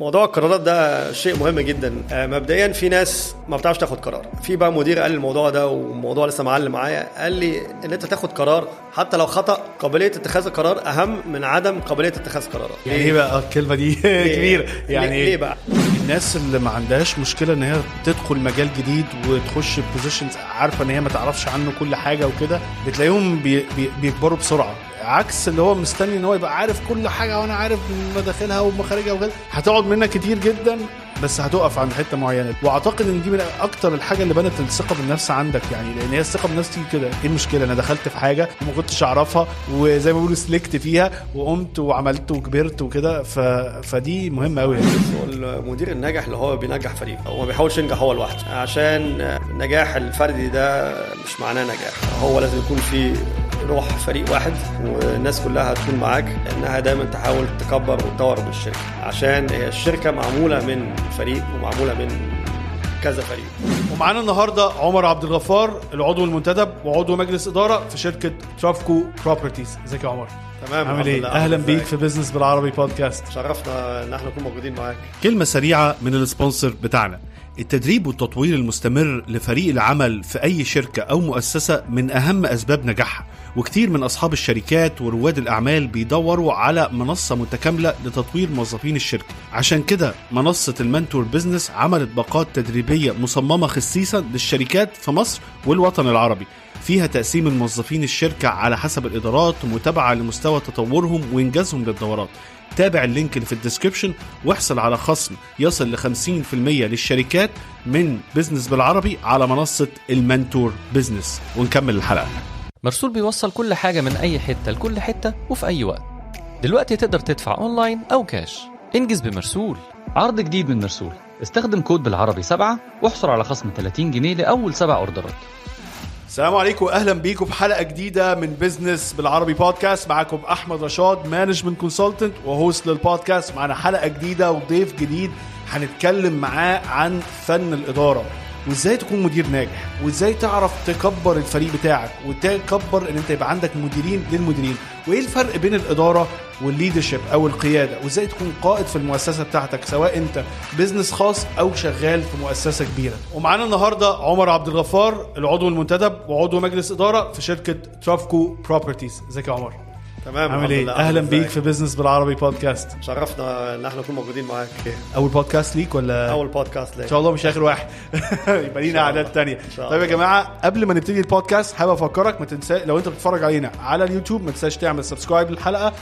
موضوع القرارات ده شيء مهم جدا. آه، مبدئيا في ناس ما بتعرفش تاخد قرار. في بقى مدير قال الموضوع ده وموضوع لسه معلم معايا. قال لي إن أنت تاخد قرار حتى لو خطأ قابلية اتخاذ القرار أهم من عدم قابلية اتخاذ قرارات يعني إيه بقى؟ الكلمة دي كبيرة. يعني ليه, ليه بقى؟ الناس اللي ما عندهاش مشكلة إن هي تدخل مجال جديد وتخش positions عارفة إن هي ما تعرفش عنه كل حاجة وكده بتلاقيهم بي بي بيكبروا بسرعة. عكس اللي هو مستني إن هو يبقى عارف كل حاجة وأنا عارف مداخلها ومخارجها وكده. هتقعد منك كتير جدا بس هتقف عند حتة معينة. وأعتقد إن دي من أكتر الحاجة اللي بنت الثقة بالنفس عندك يعني لأن هي الثقة بالنفس تيجي كده. إيه المشكلة؟ أنا دخلت في حاجة وما كنتش أعرفها وزي ما بيقولوا سلكت فيها وقمت وعملت وكبرت وكده. ف... فدي مهمة قوي يعني. المدير الناجح اللي هو بينجح فريق هو ما بيحاولش ينجح هو لوحده. عشان نجاح الفردي ده مش معناه نجاح هو لازم يكون في روح فريق واحد والناس كلها هتكون معاك لأنها دايما تحاول تكبر وتطور من الشركة. عشان الشركة معمولة من فريق ومعمولة من كذا فريق. ومعانا النهارده عمر عبد الغفار العضو المنتدب وعضو مجلس إدارة في شركة Travco Properties ازيك يا عمر؟ تمام عامل إيه؟ أهلا بيك في business بالعربي بودكاست شرفنا إن إحنا نكون موجودين معاك. كلمة سريعة من ال sponsor بتاعنا. التدريب والتطوير المستمر لفريق العمل في أي شركة أو مؤسسة من أهم أسباب نجاحها وكتير من أصحاب الشركات ورواد الأعمال بيدوروا على منصة متكاملة لتطوير موظفين الشركة. عشان كده منصة المنتور بزنس عملت باقات تدريبية مصممة خصيصا للشركات في مصر والوطن العربي. فيها تقسيم الموظفين الشركة على حسب الإدارات ومتابعة لمستوى تطورهم وإنجازهم للدورات. تابع ال link اللي في ال description واحصل على خصم يصل ل 50% للشركات من business بالعربي على منصة ال Mentor Business ونكمل الحلقة. مرسول بيوصل كل حاجة من أي حتة لكل حتة وفي أي وقت. دلوقتي تقدر تدفع أونلاين أو كاش. انجز بمرسول. عرض جديد من مرسول. استخدم كود بالعربي سبعة واحصل على خصم 30 جنيه لأول سبع أوردرات. السلام عليكم واهلا بيكم في حلقة جديدة من business بالعربي بودكاست معاكم أحمد رشاد management consultant و host لل podcast معانا حلقة جديدة وضيف جديد هنتكلم معاه عن فن الإدارة. وإزاي تكون مدير ناجح؟ وإزاي تعرف تكبر الفريق بتاعك؟ وتكبر إن أنت يبقى عندك مديرين للمديرين. وإيه الفرق بين الإدارة وال leadership أو القيادة؟ وإزاي تكون قائد في المؤسسة بتاعتك سواء أنت business خاص أو شغال في مؤسسة كبيرة. ومعانا النهارده عمر عبد الغفار العضو المنتدب وعضو مجلس إدارة في شركة Travco Properties إزيك يا عمر؟ تمام عامل إيه؟ أهلا بيك في business بالعربي بودكاست شرفنا إن إحنا نكون موجودين معاك. أول بودكاست ليك ولا؟ أول بودكاست ليك. إن شاء الله مش آخر واحد. يبقى لينا أعداد تانية. طيب يا جماعة قبل ما نبتدي البودكاست حابب أفكرك ما تنسى لو أنت بتتفرج علينا على اليوتيوب ما تنساش تعمل subscribe للحلقة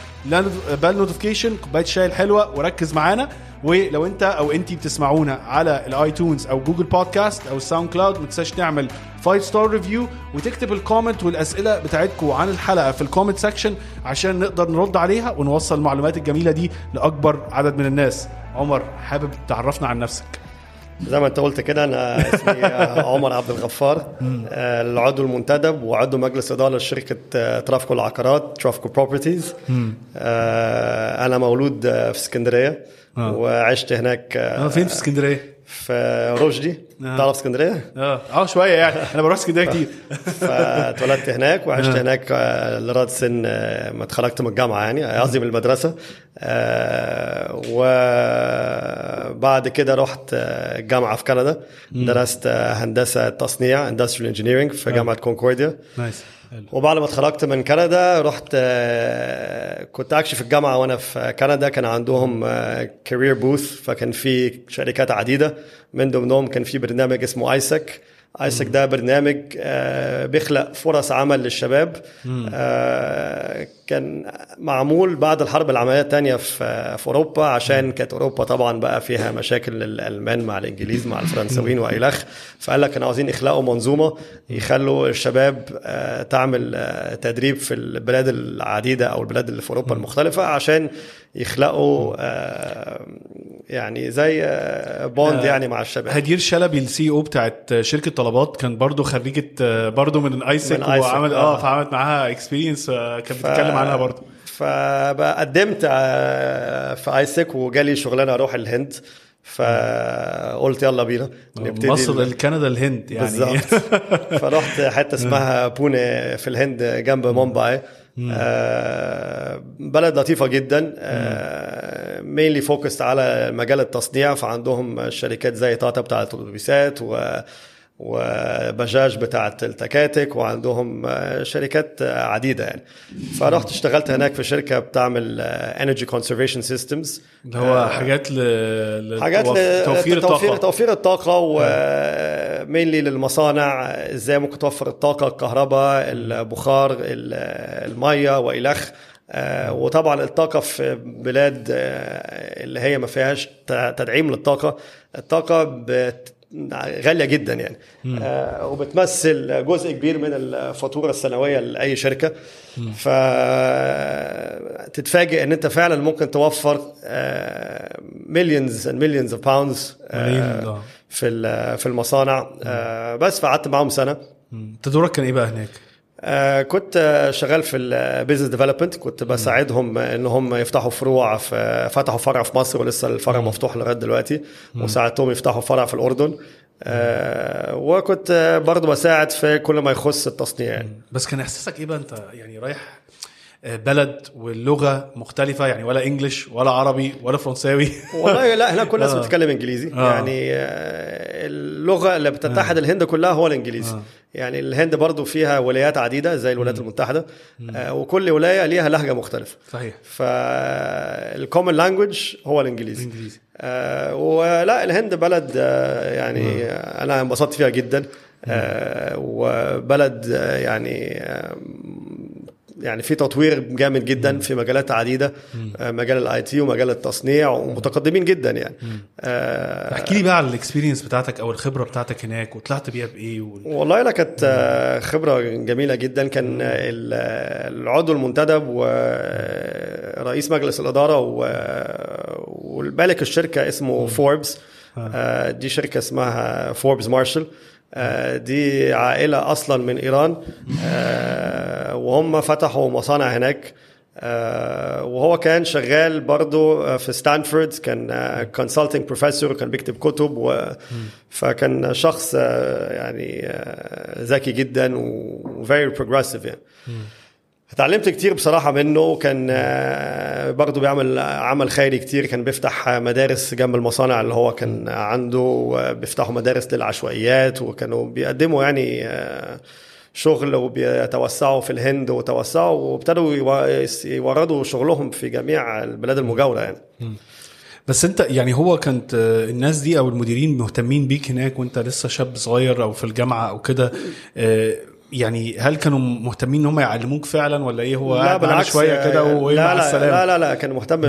بال notification كوباية الشاي الحلوة وركز معانا. ولو انت أو انت بتسمعونا على ال iTunes أو Google Podcasts أو ال SoundCloud ما تنساش تعمل 5 star review وتكتب ال comment والأسئلة بتاعتكم عن الحلقة في ال comment section عشان نقدر نرد عليها ونوصل المعلومات الجميلة دي لأكبر عدد من الناس. عمر حابب تعرفنا عن نفسك؟ زي ما انت قلت كده أنا اسمي عمر عبد الغفار العضو المنتدب وعضو مجلس إدارة لشركة ترافكو العقارات Travco Properties. أنا مولود في اسكندرية. آه. وعشت هناك آه فين؟ في اسكندرية؟ في رشدي. آه. تعرف اسكندرية؟ آه. آه شوية يعني. أنا بروح اسكندرية كتير. فاتولدت هناك وعشت آه. هناك آه، لغاية سن آه، ما اتخرجت من الجامعة يعني قصدي من المدرسة. آه، وبعد كده رحت آه، الجامعة في كندا. درست آه، هندسة تصنيع industrial engineering في جامعة كونكورديا nice. وبعد ما اتخرجت من كندا رحت آه، كنت اكشف في الجامعة وأنا في كندا. كان عندهم career booth فكان في شركات عديدة. من ضمنهم كان في برنامج اسمه AIESEC AIESEC ده برنامج آه، بيخلق فرص عمل للشباب. آه، كان معمول بعد الحرب العالمية الثانية في في أوروبا عشان كانت أوروبا طبعا بقى فيها مشاكل الالمان مع الإنجليز مع الفرنساويين والخ فقال لك كانوا عاوزين يخلقوا منظومة يخلوا الشباب آه، تعمل آه، تدريب في البلاد العديدة أو البلاد اللي في أوروبا المختلفة عشان يخلقوا آه، يعني زي آه، bond يعني مع الشباب. هدير شلبي الـ CEO بتاعت شركة طلبات كان برضو خريجة آه، برضو من AIESEC وعمل آه. آه. فعملت معاها experience كانت بتتكلم عنها برضو. فقدمت آه، في AIESEC وجالي شغلانة أروح الهند فقلت يلا بينا نبتدي مصر الكندا الهند يعني. بالظبط. فرحت حتة اسمها بونيه في الهند جنب مومباي. آه، بلد لطيفة جدا mainly focused على مجال التصنيع فعندهم شركات زي تاتا بتاعه الأتوبيسات و وباجاج بتاعه التكاتك وعندهم آه، شركات آه، عديدة يعني. فرحت اشتغلت هناك في شركة بتعمل energy conservation systems اللي هو حاجات ل حاجات لتوفير ل- توفير الطاقة. توفير الطاقة و mainly للمصانع إزاي ممكن توفر الطاقة الكهرباء البخار ال- المية وإلخ. آه، وطبعا الطاقة في بلاد آه، اللي هي ما فيهاش تدعيم للطاقة. الطاقة بتبقى غالية جدا يعني. آه وبتمثل جزء كبير من الفاتورة السنوية لأي شركة. فتتفاجئ إن أنت فعلا ممكن توفر millions and millions of pounds. في في المصانع. آه بس فقعدت معاهم سنة. انت دورك كان إيه بقى هناك؟ آه كنت شغال في ال business development كنت بساعدهم ان هم يفتحوا فروع في فتحوا فرع في مصر ولسه الفرع مفتوح لغاية دلوقتي. وساعدتهم يفتحوا فرع في الأردن. آه وكنت برضه بساعد في كل ما يخص التصنيع. يعني. بس كان إحساسك إيه بقى؟ أنت يعني رايح بلد واللغة مختلفة يعني ولا English ولا عربي ولا فرنساوي. والله لا هناك كل الناس آه. بتتكلم إنجليزي. آه. يعني آه، اللغة اللي بتتحد الهند كلها هو الإنجليزي. آه. يعني الهند برضو فيها ولايات عديدة زي الولايات المتحدة آه، وكل ولاية ليها لهجة مختلفة. صحيح. فال common language هو الإنجليزي. انجليزي آه ولا الهند بلد آه يعني آه أنا انبسطت فيها جدا. آه وبلد آه يعني آه يعني في تطوير جامد جدا في مجالات عديدة آه مجال ال IT ومجال التصنيع ومتقدمين جدا يعني. آه احكي لي بقى على ال experience بتاعتك أو الخبرة بتاعتك هناك وطلعت بيها بإيه؟ و... والله لا كانت آه، خبرة جميلة جدا. كان ال- العضو المنتدب ورئيس مجلس الإدارة والمالك الشركة اسمه فوربس دي شركة اسمها فوربس مارشال دي عائلة أصلا من إيران. آه، وهم فتحوا مصانع هناك. آه، وهو كان شغال برضه آه، في ستانفورد كان consulting professor كان بيكتب كتب و... فكان شخص آه، يعني آه، ذكي جدا و very progressive يعني. اتعلمت كتير بصراحة منه كان آه، برضه بيعمل عمل خيري كتير كان بيفتح مدارس جنب المصانع اللي هو كان عنده بيفتحوا مدارس للعشوائيات وكانوا بيقدموا يعني آه، شغل وبيتوسعوا في الهند وتوسعوا وابتدوا يو- يوردوا شغلهم في جميع البلاد المجاورة يعني. بس انت يعني هو كانت آه، الناس دي أو المديرين مهتمين بيك هناك وانت لسه شاب صغير أو في الجامعة أو كده يعني هل كانوا مهتمين إن هم يعلموك فعلا ولا إيه؟ هو قاعد شوية كده وإيه لا مع لا السلامة؟ لا لا لا كان مهتم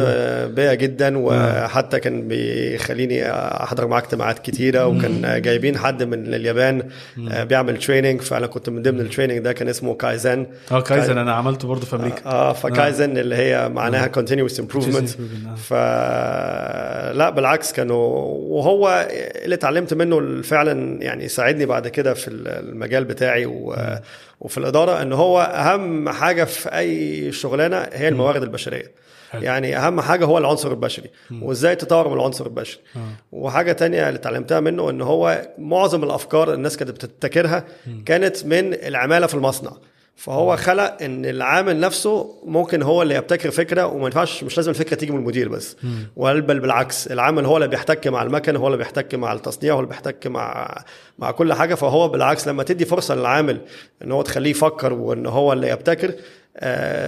بيا جدا وحتى كان بيخليني أحضر معاه اجتماعات كتيرة وكان جايبين حد من اليابان بيعمل training فأنا كنت من ضمن ال training ده كان اسمه كايزن آه كايزن أنا عملته برضه في أمريكا. آه فكايزن اللي هي معناها improvement، آه. ف لا بالعكس كانوا وهو اللي اتعلمت منه فعلا يعني ساعدني بعد كده في المجال بتاعي و... وفي الإدارة إن هو أهم حاجة في أي شغلانة هي الموارد البشرية. حلو. يعني أهم حاجة هو العنصر البشري. وإزاي تطور من العنصر البشري. وحاجة تانية اللي اتعلمتها منه إن هو معظم الأفكار الناس كانت بتبتكرها كانت من العمالة في المصنع. فهو خلق إن العامل نفسه ممكن هو اللي يبتكر فكرة وما ينفعش مش لازم الفكرة تيجي من المدير بس. بل بل بالعكس العامل هو اللي بيحتك مع المكن هو اللي بيحتك مع التصنيع هو اللي بيحتك مع مع كل حاجة. فهو بالعكس لما تدي فرصة للعامل إن هو تخليه يفكر وإن هو اللي يبتكر آه،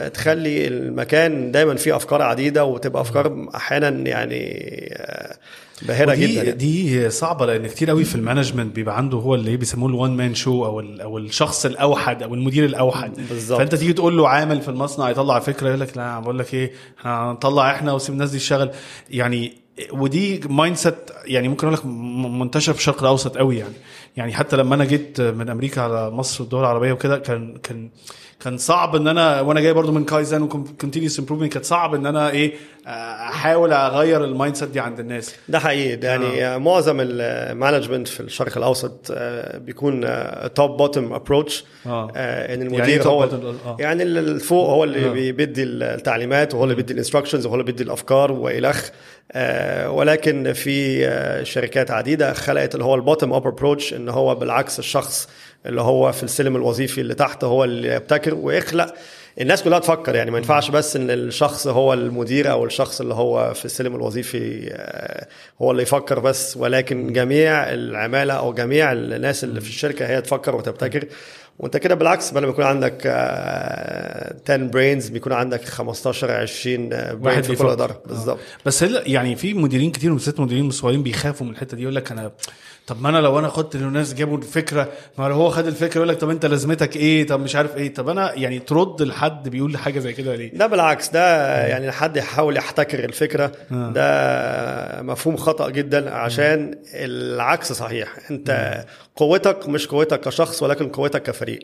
تخلي المكان دايما فيه أفكار عديدة وتبقى أفكار أحيانا يعني آه، باهره جدا يعني. دي صعبة لأن كتير قوي في ال management بيبقى عنده هو اللي بيسموه ال one man show أو أو الشخص الأوحد أو المدير الأوحد بالظبط. فأنت تيجي تقول له عامل في المصنع يطلع فكرة يقول لك لا بقول لك إيه هنطلع إحنا وسيب الناس دي تشتغل يعني ودي mindset يعني ممكن أقول لك منتشر في الشرق الأوسط قوي يعني يعني حتى لما أنا جيت من أمريكا على مصر والدول العربية وكده كان كان كان صعب إن أنا وأنا جاي برضو من Kaizen و continuous improvement كانت صعب إن أنا إيه أحاول أغير ال mindset دي عند الناس ده حقيقي ده يعني آه. معظم ال management في الشرق الأوسط آه، بيكون top bottom approach. إن يعني إيه المدير top هو؟ آه. يعني اللي فوق هو اللي آه. بي- بيدي التعليمات وهو اللي بيدي ال instructions وهو اللي بيدي الأفكار والخ آه، ولكن في آه، شركات عديدة خلقت اللي هو ال bottom up approach إن هو بالعكس الشخص اللي هو في السلم الوظيفي اللي تحت هو اللي يبتكر ويخلق. الناس كلها تفكر يعني ما ينفعش بس إن الشخص هو المدير أو الشخص اللي هو في السلم الوظيفي آه، هو اللي يفكر بس. ولكن جميع العمالة أو جميع الناس اللي في الشركة هي تفكر وتبتكر. وأنت كده بالعكس بدل ما يكون عندك آه، 10 brains بيكون عندك 15 20 brain في كل. اداره بالظبط. بس هل يعني في مديرين كتير وبالذات مديرين صغيرين بيخافوا من الحتة دي يقول لك أنا طب ما أنا لو أنا خدت الناس جابوا الفكرة ما هو خد الفكرة يقول لك طب أنت لازمتك إيه؟ طب مش عارف إيه. طب أنا يعني ترد لحد بيقول حاجة زي كده ليه؟ ده بالعكس ده يعني حد يحاول يحتكر الفكرة. ده مفهوم خطأ جدا عشان العكس صحيح. أنت قوتك مش قوتك كشخص ولكن قوتك كفريق.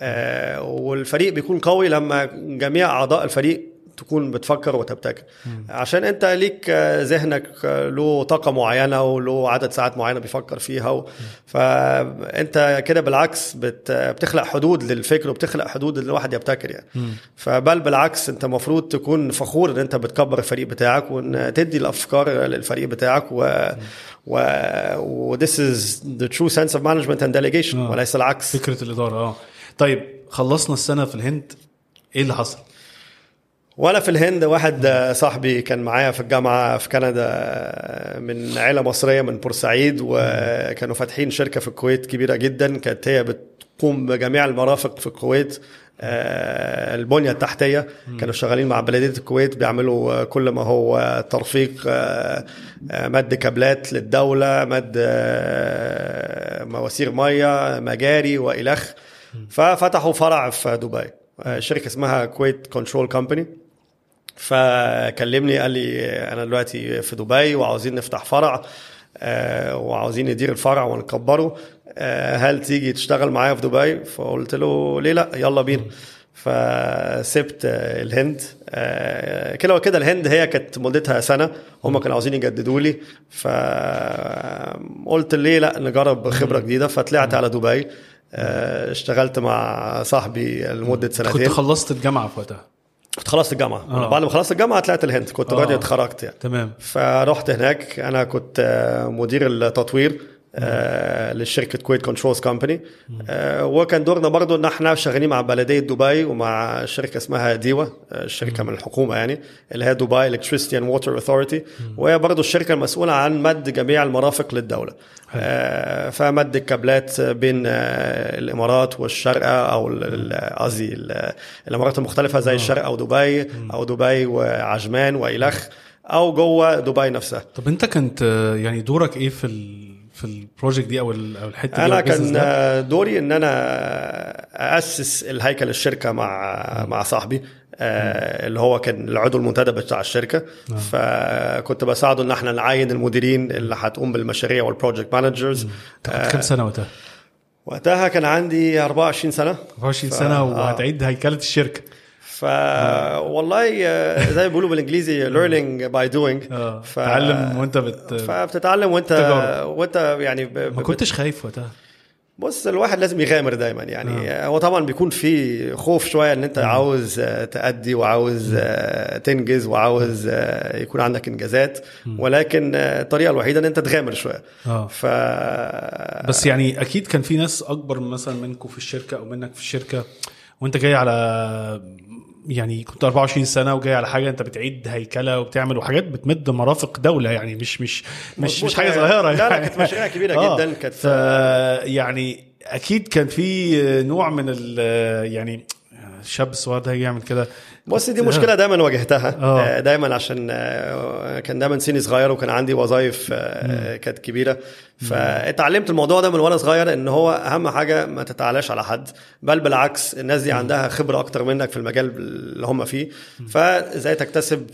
آه، والفريق بيكون قوي لما جميع أعضاء الفريق تكون بتفكر وتبتكر. عشان انت ليك ذهنك له طاقة معينة وله عدد ساعات معينة بيفكر فيها و... فانت كده بالعكس بت... بتخلق حدود للفكر وبتخلق حدود إن الواحد يبتكر يعني. فبل بالعكس انت المفروض تكون فخور ان انت بتكبر الفريق بتاعك وان تدي الأفكار للفريق بتاعك و و و this is the true sense of management and delegation آه. وليس العكس. فكرة الإدارة آه. طيب خلصنا السنة في الهند إيه اللي حصل؟ وأنا في الهند واحد صاحبي كان معايا في الجامعة في كندا من عيلة مصرية من بورسعيد وكانوا فاتحين شركة في الكويت كبيرة جدا كانت هي بتقوم بجميع المرافق في الكويت آه، البنية التحتية. كانوا شغالين مع بلدية الكويت بيعملوا كل ما هو ترفيق آه، آه، مد كابلات للدولة مد مواسير مية مجاري والخ ففتحوا فرع في دبي شركة اسمها كويت كنترول company. فكلمني قال لي أنا دلوقتي في دبي وعاوزين نفتح فرع آه، وعاوزين ندير الفرع ونكبره آه، هل تيجي تشتغل معايا في دبي؟ فقلت له ليه لأ يلا بينا. فسبت آه، الهند كده وكده الهند هي كانت مدتها سنة هم كانوا عاوزين يجددوا لي. فقلت ليه لأ نجرب خبرة جديدة. فطلعت على دبي اشتغلت مع صاحبي لمدة سنتين. كنت خلصت الجامعة في وقتها. كنت خلصت الجامعة آه. آه. بعد ما خلصت الجامعة طلعت الهند كنت آه. اوريدي اتخرجت يعني تمام فرحت هناك أنا كنت آه، مدير التطوير آه للشركه كويت كنترولز company وكان دورنا برضو إن إحنا شغالين مع بلدية دبي ومع شركة اسمها ديوا آه شركة من الحكومة يعني اللي هي دبي Electricity and Water Authority وهي برضو الشركة المسؤولة عن مد جميع المرافق للدولة. آه فمد الكابلات بين آه الإمارات والشارقه أو قصدي ال- الإمارات المختلفة زي الشارقه ودبي أو دبي وعجمان والخ أو جوه دبي نفسها. طب أنت كنت يعني دورك إيه في ال في ال project دي أو ال- أو الحتة دي أنا كان؟ دوري إن أنا اسس الهيكل الشركة مع مع صاحبي آه، اللي هو كان العضو المنتدب بتاع الشركة. فكنت بساعده إن إحنا نعين المديرين اللي هتقوم بالمشاريع وال project managers كنت كام سنة وقتها؟ وقتها كان عندي 24 سنة. 24 ف- سنة آه. وهتعيد هيكلة الشركة. ف والله آه، زي ما بيقولوا بالإنجليزي doing. آه ف... تعلم وانت بت فبتتعلم وانت تجارب. وانت يعني ب... ما كنتش خايف وقتها؟ بص الواحد لازم يغامر دايما. يعني آه. هو طبعا بيكون في خوف شوية إن أنت عاوز آه، تأدي وعاوز آه، تنجز وعاوز آه، يكون عندك إنجازات. ولكن آه، الطريقة الوحيدة إن أنت تغامر شوية. آه. ف بس يعني أكيد كان في ناس أكبر مثلا منكم في الشركة أو منك في الشركة وأنت جاي على يعني كنت 24 سنة وجاي على حاجة أنت بتعيد هيكلة وبتعمل وحاجات بتمد مرافق دولة يعني مش مش مش. مش حاجة صغيرة لا، لا، يعني كانت مشاريع كبيرة آه. جداً، كانت- يعني أكيد كان في نوع من ال يعني الشاب الصغير ده هيجي يعمل كده. بص دي مشكلة دايما واجهتها. آه. آه، دايما عشان آه، كان دايما سني صغير وكان عندي وظائف آه، كانت كبيرة. فاتعلمت الموضوع ده من وأنا صغير إن هو أهم حاجة ما تتعلاش على حد بل بالعكس الناس دي عندها خبرة أكتر منك في المجال اللي هم فيه. فإزاي تكتسب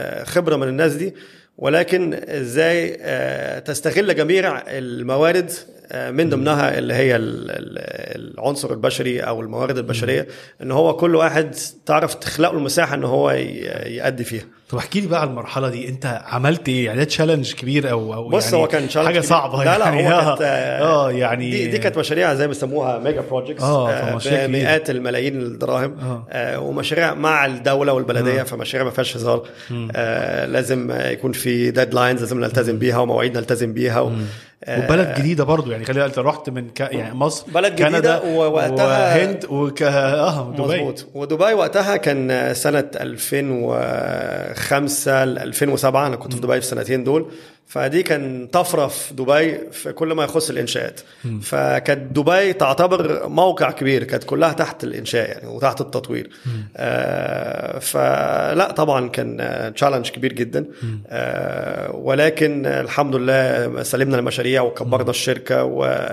آه، خبرة من الناس دي؟ ولكن إزاي آه، تستغل جميع الموارد آه، من ضمنها اللي هي ال- ال- العنصر البشري أو الموارد البشرية إن هو كل واحد تعرف تخلق له المساحة إن هو يأدي فيها. طب احكي لي بقى على المرحلة دي. انت عملت إيه؟ يعني ده تشالنج كبير أو أو بص يعني هو كان حاجة كبير. صعبة لا لا يعني. هو آه, كانت آه يعني دي, دي كانت مشاريع زي ما بيسموها mega projects آه، فمشاريع كبيرة. بمئات الملايين الدراهم آه. آه ومشاريع مع الدولة والبلدية فمشاريع ما فيهاش هزار. آه لازم يكون في deadlines لازم نلتزم بيها ومواعيد نلتزم بيها و وبلد جديدة برضو يعني خلينا أنت رحت من ك... يعني مصر بلد كندا ووقتها- وهند وك... آه دبي. مظبوط. ودبي وقتها كان سنة 2005 ل 2007 أنا كنت في دبي في السنتين دول. فدي كان طفرة في دبي في كل ما يخص الإنشاءات. فكانت دبي تعتبر موقع كبير كانت كلها تحت الإنشاء يعني وتحت التطوير. آه فلا طبعا كان تشالنج كبير جدا. آه ولكن الحمد لله سلمنا المشاريع وكبرنا الشركة و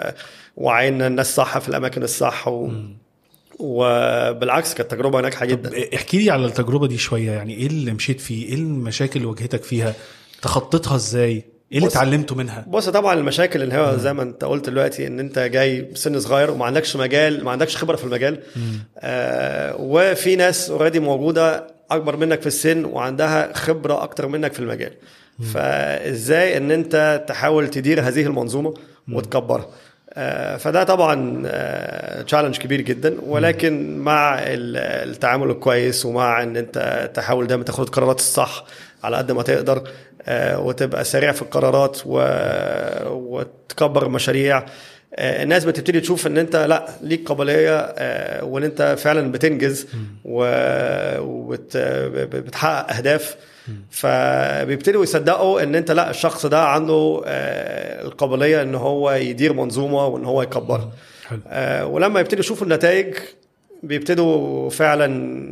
وعينا الناس صح في الأماكن الصح و... وبالعكس كانت تجربة ناجحة جدا. احكي لي على التجربة دي شوية يعني إيه اللي مشيت فيه؟ إيه المشاكل اللي واجهتك فيها؟ تخطيتها إزاي؟ إيه اللي اتعلمته منها؟ بص طبعا المشاكل اللي هو زي ما أنت قلت دلوقتي إن أنت جاي بسن صغير وما عندكش مجال ما عندكش خبرة في المجال. آه وفي ناس already موجودة أكبر منك في السن وعندها خبرة أكتر منك في المجال. فإزاي إن أنت تحاول تدير هذه المنظومة وتكبرها؟ آه، فده طبعا challenge كبير جدا. ولكن مع ال- التعامل الكويس ومع إن أنت تحاول دايما تاخد القرارات الصح على قد ما تقدر آه، وتبقى سريع في القرارات و- وتكبر المشاريع. آه، الناس بتبتدي تشوف إن أنت لأ ليك قابلية آه، وإن أنت فعلا بتنجز وبتحقق أهداف. فبيبتدوا يصدقوا إن أنت لأ الشخص ده عنده آه، القابلية إن هو يدير منظومة وإن هو يكبرها. آه، ولما يبتدوا يشوفوا النتائج بيبتدوا فعلا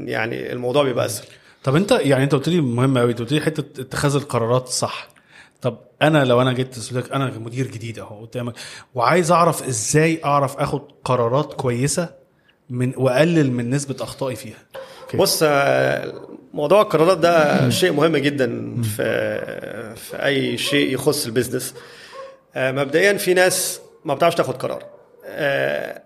يعني الموضوع بيبقى أسهل. طب انت يعني انت قلت لي مهم قوي انت قلت لي حتة اتخاذ القرارات صح. طب أنا لو أنا جيت لك أنا مدير جديد اهو قدامك وعايز اعرف إزاي اعرف اخد قرارات كويسة من واقلل من نسبة اخطائي فيها. okay. بص آه، موضوع القرارات ده شيء مهم جدا في في أي شيء يخص ال business. آه، مبدئيا في ناس ما بتعرفش تاخد قرار. آه،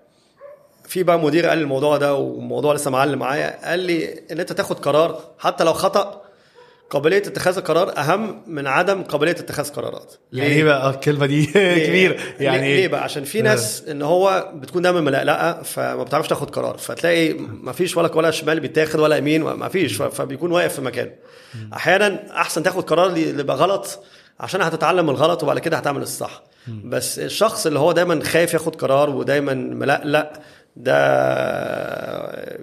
في بقى مدير قال الموضوع ده والموضوع لسه معلم معايا قال لي إن أنت تاخد قرار حتى لو خطأ قابلية اتخاذ القرار أهم من عدم قابلية اتخاذ قرارات. يعني إيه بقى؟ الكلمة دي كبيرة. يعني يعني ليه بقى؟ عشان في ناس إن هو بتكون دايما ملقلقة فما بتعرفش تاخد قرار. فتلاقي ما فيش ولا ولا شمال بيتاخد ولا يمين ما فيش فبيكون واقف في مكانه أحيانا أحسن تاخد قرار اللي اللي يبقى غلط عشان هتتعلم الغلط وبعد كده هتعمل الصح. بس الشخص اللي هو دايما خايف ياخد قرار ودايما ملقلق ده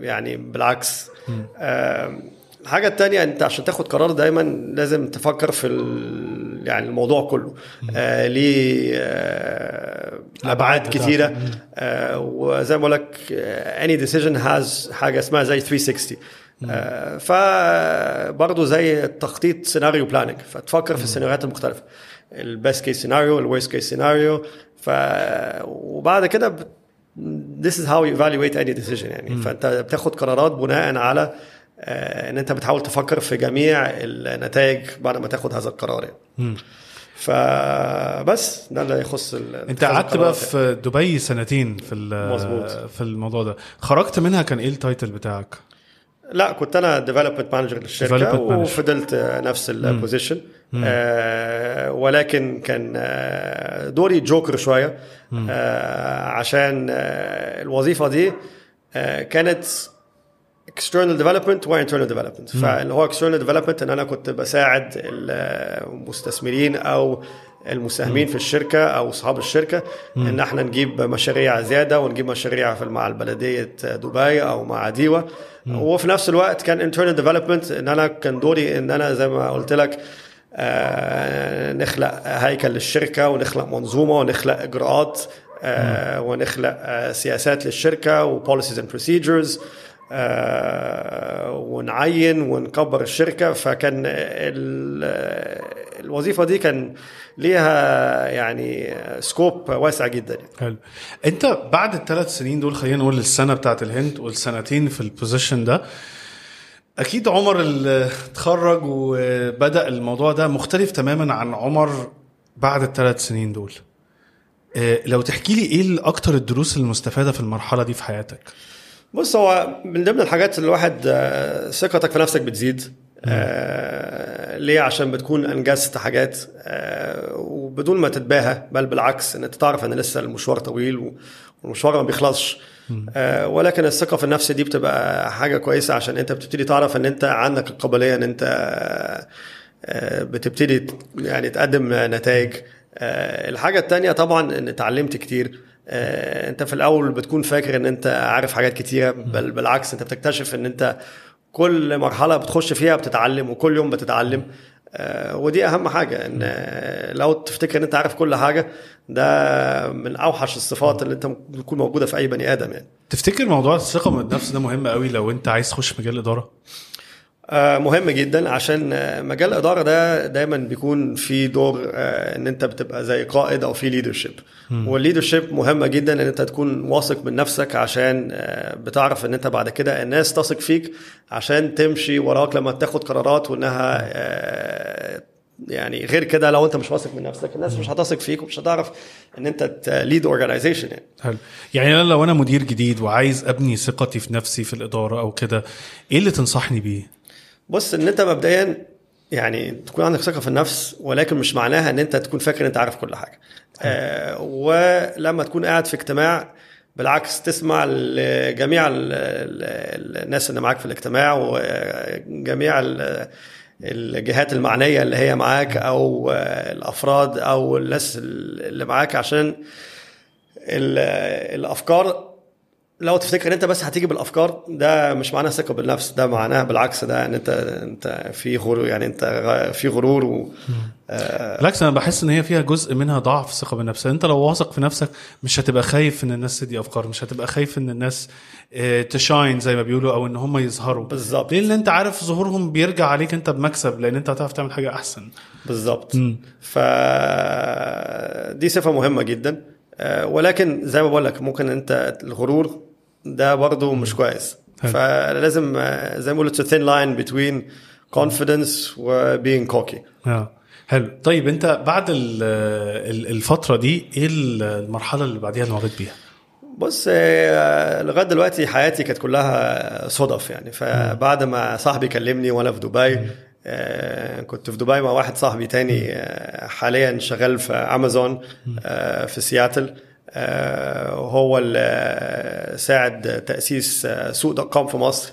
يعني بالعكس. آم، الحاجة التانية انت عشان تاخد قرار دايما لازم تفكر في. يعني الموضوع كله. آه ليه آه أبعاد. كتيرة. آه وزي ما بقول لك any decision has حاجة اسمها زي 360 آه فبرضه زي التخطيط scenario planning فتفكر في السيناريوهات المختلفة ال best case scenario ال worst case scenario ف وبعد كده. This is how you evaluate any decision يعني. فأنت بتاخد قرارات بناء على آه، إن أنت بتحاول تفكر في جميع النتائج بعد ما تاخد هذا القرار يعني. فبس ده اللي يخص أنت قعدت بقى في دبي سنتين في مظبوط. في الموضوع ده. خرجت منها كان إيه ال title بتاعك؟ لا كنت أنا development manager للشركة. وفضلت نفس البوزيشن آه ولكن كان آه، دوري جوكر شوية آه عشان آه الوظيفة دي آه كانت external development و internal development. فاللي هو external development إن أنا كنت بساعد المستثمرين أو المساهمين في الشركة أو أصحاب الشركة إن إحنا نجيب مشاريع زيادة ونجيب مشاريع في مع بلديه دبي أو مع ديوة. وفي نفس الوقت كان internal development إن أنا كان دوري إن أنا زي ما قلت لك نخلق هيكل للشركة ونخلق منظومة ونخلق إجراءات آه، ونخلق آه، سياسات للشركة و policies and procedures ونعين ونكبر الشركة فكان ال- الوظيفة دي كان ليها يعني scope واسع جدا. حلو انت بعد الثلاث سنين دول خلينا نقول السنة بتاعت الهند والسنتين في البوزيشن ده أكيد عمر اللي اتخرج وبدأ الموضوع ده مختلف تماما عن عمر بعد الثلاث سنين دول. آه، لو تحكي لي إيه أكتر الدروس المستفادة في المرحلة دي في حياتك؟ بص هو من ضمن الحاجات اللي الواحد آه، ثقتك في نفسك بتزيد. آه ليه؟ عشان بتكون أنجزت حاجات آه وبدون ما تتباهى بل بالعكس إن أنت تعرف إن لسه المشوار طويل والمشوار ما بيخلصش. آه ولكن الثقة في النفس دي بتبقى حاجة كويسة عشان انت بتبتدي تعرف ان انت عندك القابلية ان انت آه بتبتدي يعني تقدم نتائج. آه، الحاجة التانية طبعا إن اتعلمت كتير. آه، انت في الأول بتكون فاكر إن انت عارف حاجات كتيرة بل بالعكس انت بتكتشف إن انت كل مرحلة بتخش فيها بتتعلم وكل يوم بتتعلم. آه، ودي أهم حاجة إن آه، لو تفتكر إن أنت عارف كل حاجة ده من أوحش الصفات اللي أنت ممكن تكون موجودة في أي بني آدم يعني. تفتكر موضوع الثقة بالنفس ده مهم قوي لو أنت عايز تخش مجال الإدارة؟ آه، مهم جدا عشان آه، مجال الإدارة ده دايما بيكون في دور آه، إن أنت بتبقى زي قائد أو في leadership وال leadership مهمة جدا إن أنت تكون واثق من نفسك عشان آه، بتعرف إن أنت بعد كده الناس تثق فيك عشان تمشي وراك لما تاخد قرارات وإنها آه، يعني غير كده لو أنت مش واثق من نفسك الناس مش هتثق فيك ومش هتعرف إن أنت تليد اورجانيزيشن يعني. حلو. يعني أنا لو أنا مدير جديد وعايز أبني ثقتي في نفسي في الإدارة أو كده إيه اللي تنصحني بيه؟ بص إن أنت مبدئيا يعني تكون عندك ثقة في النفس ولكن مش معناها إن أنت تكون فاكر أنت عارف كل حاجة. آه ولما تكون قاعد في اجتماع بالعكس تسمع لجميع ال- ال- الناس اللي معاك في الاجتماع وجميع ال- الجهات المعنية اللي هي معاك أو الأفراد أو الناس اللي معاك عشان ال- الأفكار لو تفتكر ان انت بس هتيجي بالأفكار ده مش معناه ثقة بالنفس ده معناه بالعكس ده إن أنت أنت في غرور يعني أنت في غرور و بالعكس أنا بحس إن هي فيها جزء منها ضعف ثقة بالنفس. أنت لو واثق في نفسك مش هتبقى خايف إن الناس تدي أفكار مش هتبقى خايف إن الناس آه، تشاين زي ما بيقولوا أو إن هم يظهروا. بالظبط. لأن أنت عارف ظهورهم بيرجع عليك أنت بمكسب لأن أنت هتعرف تعمل حاجة أحسن. بالظبط. ف دي صفة مهمة جدا. آه، ولكن زي ما بقول لك ممكن أنت الغرور ده برضه مش كويس. فلازم آه، زي ما بقول it's a thin line between confidence و being cocky. آه. حلو. طيب انت بعد ال- ال- الفترة دي إيه المرحلة اللي بعديها اللي مريت بيها؟ بص آه، لغاية دلوقتي حياتي كانت كلها صدف يعني. فبعد ما صاحبي كلمني وأنا في دبي آه، كنت في دبي مع واحد صاحبي تاني حاليا شغال في امازون في سياتل آه، وهو اللي ساعد تأسيس آه، سوق دوت كوم في مصر.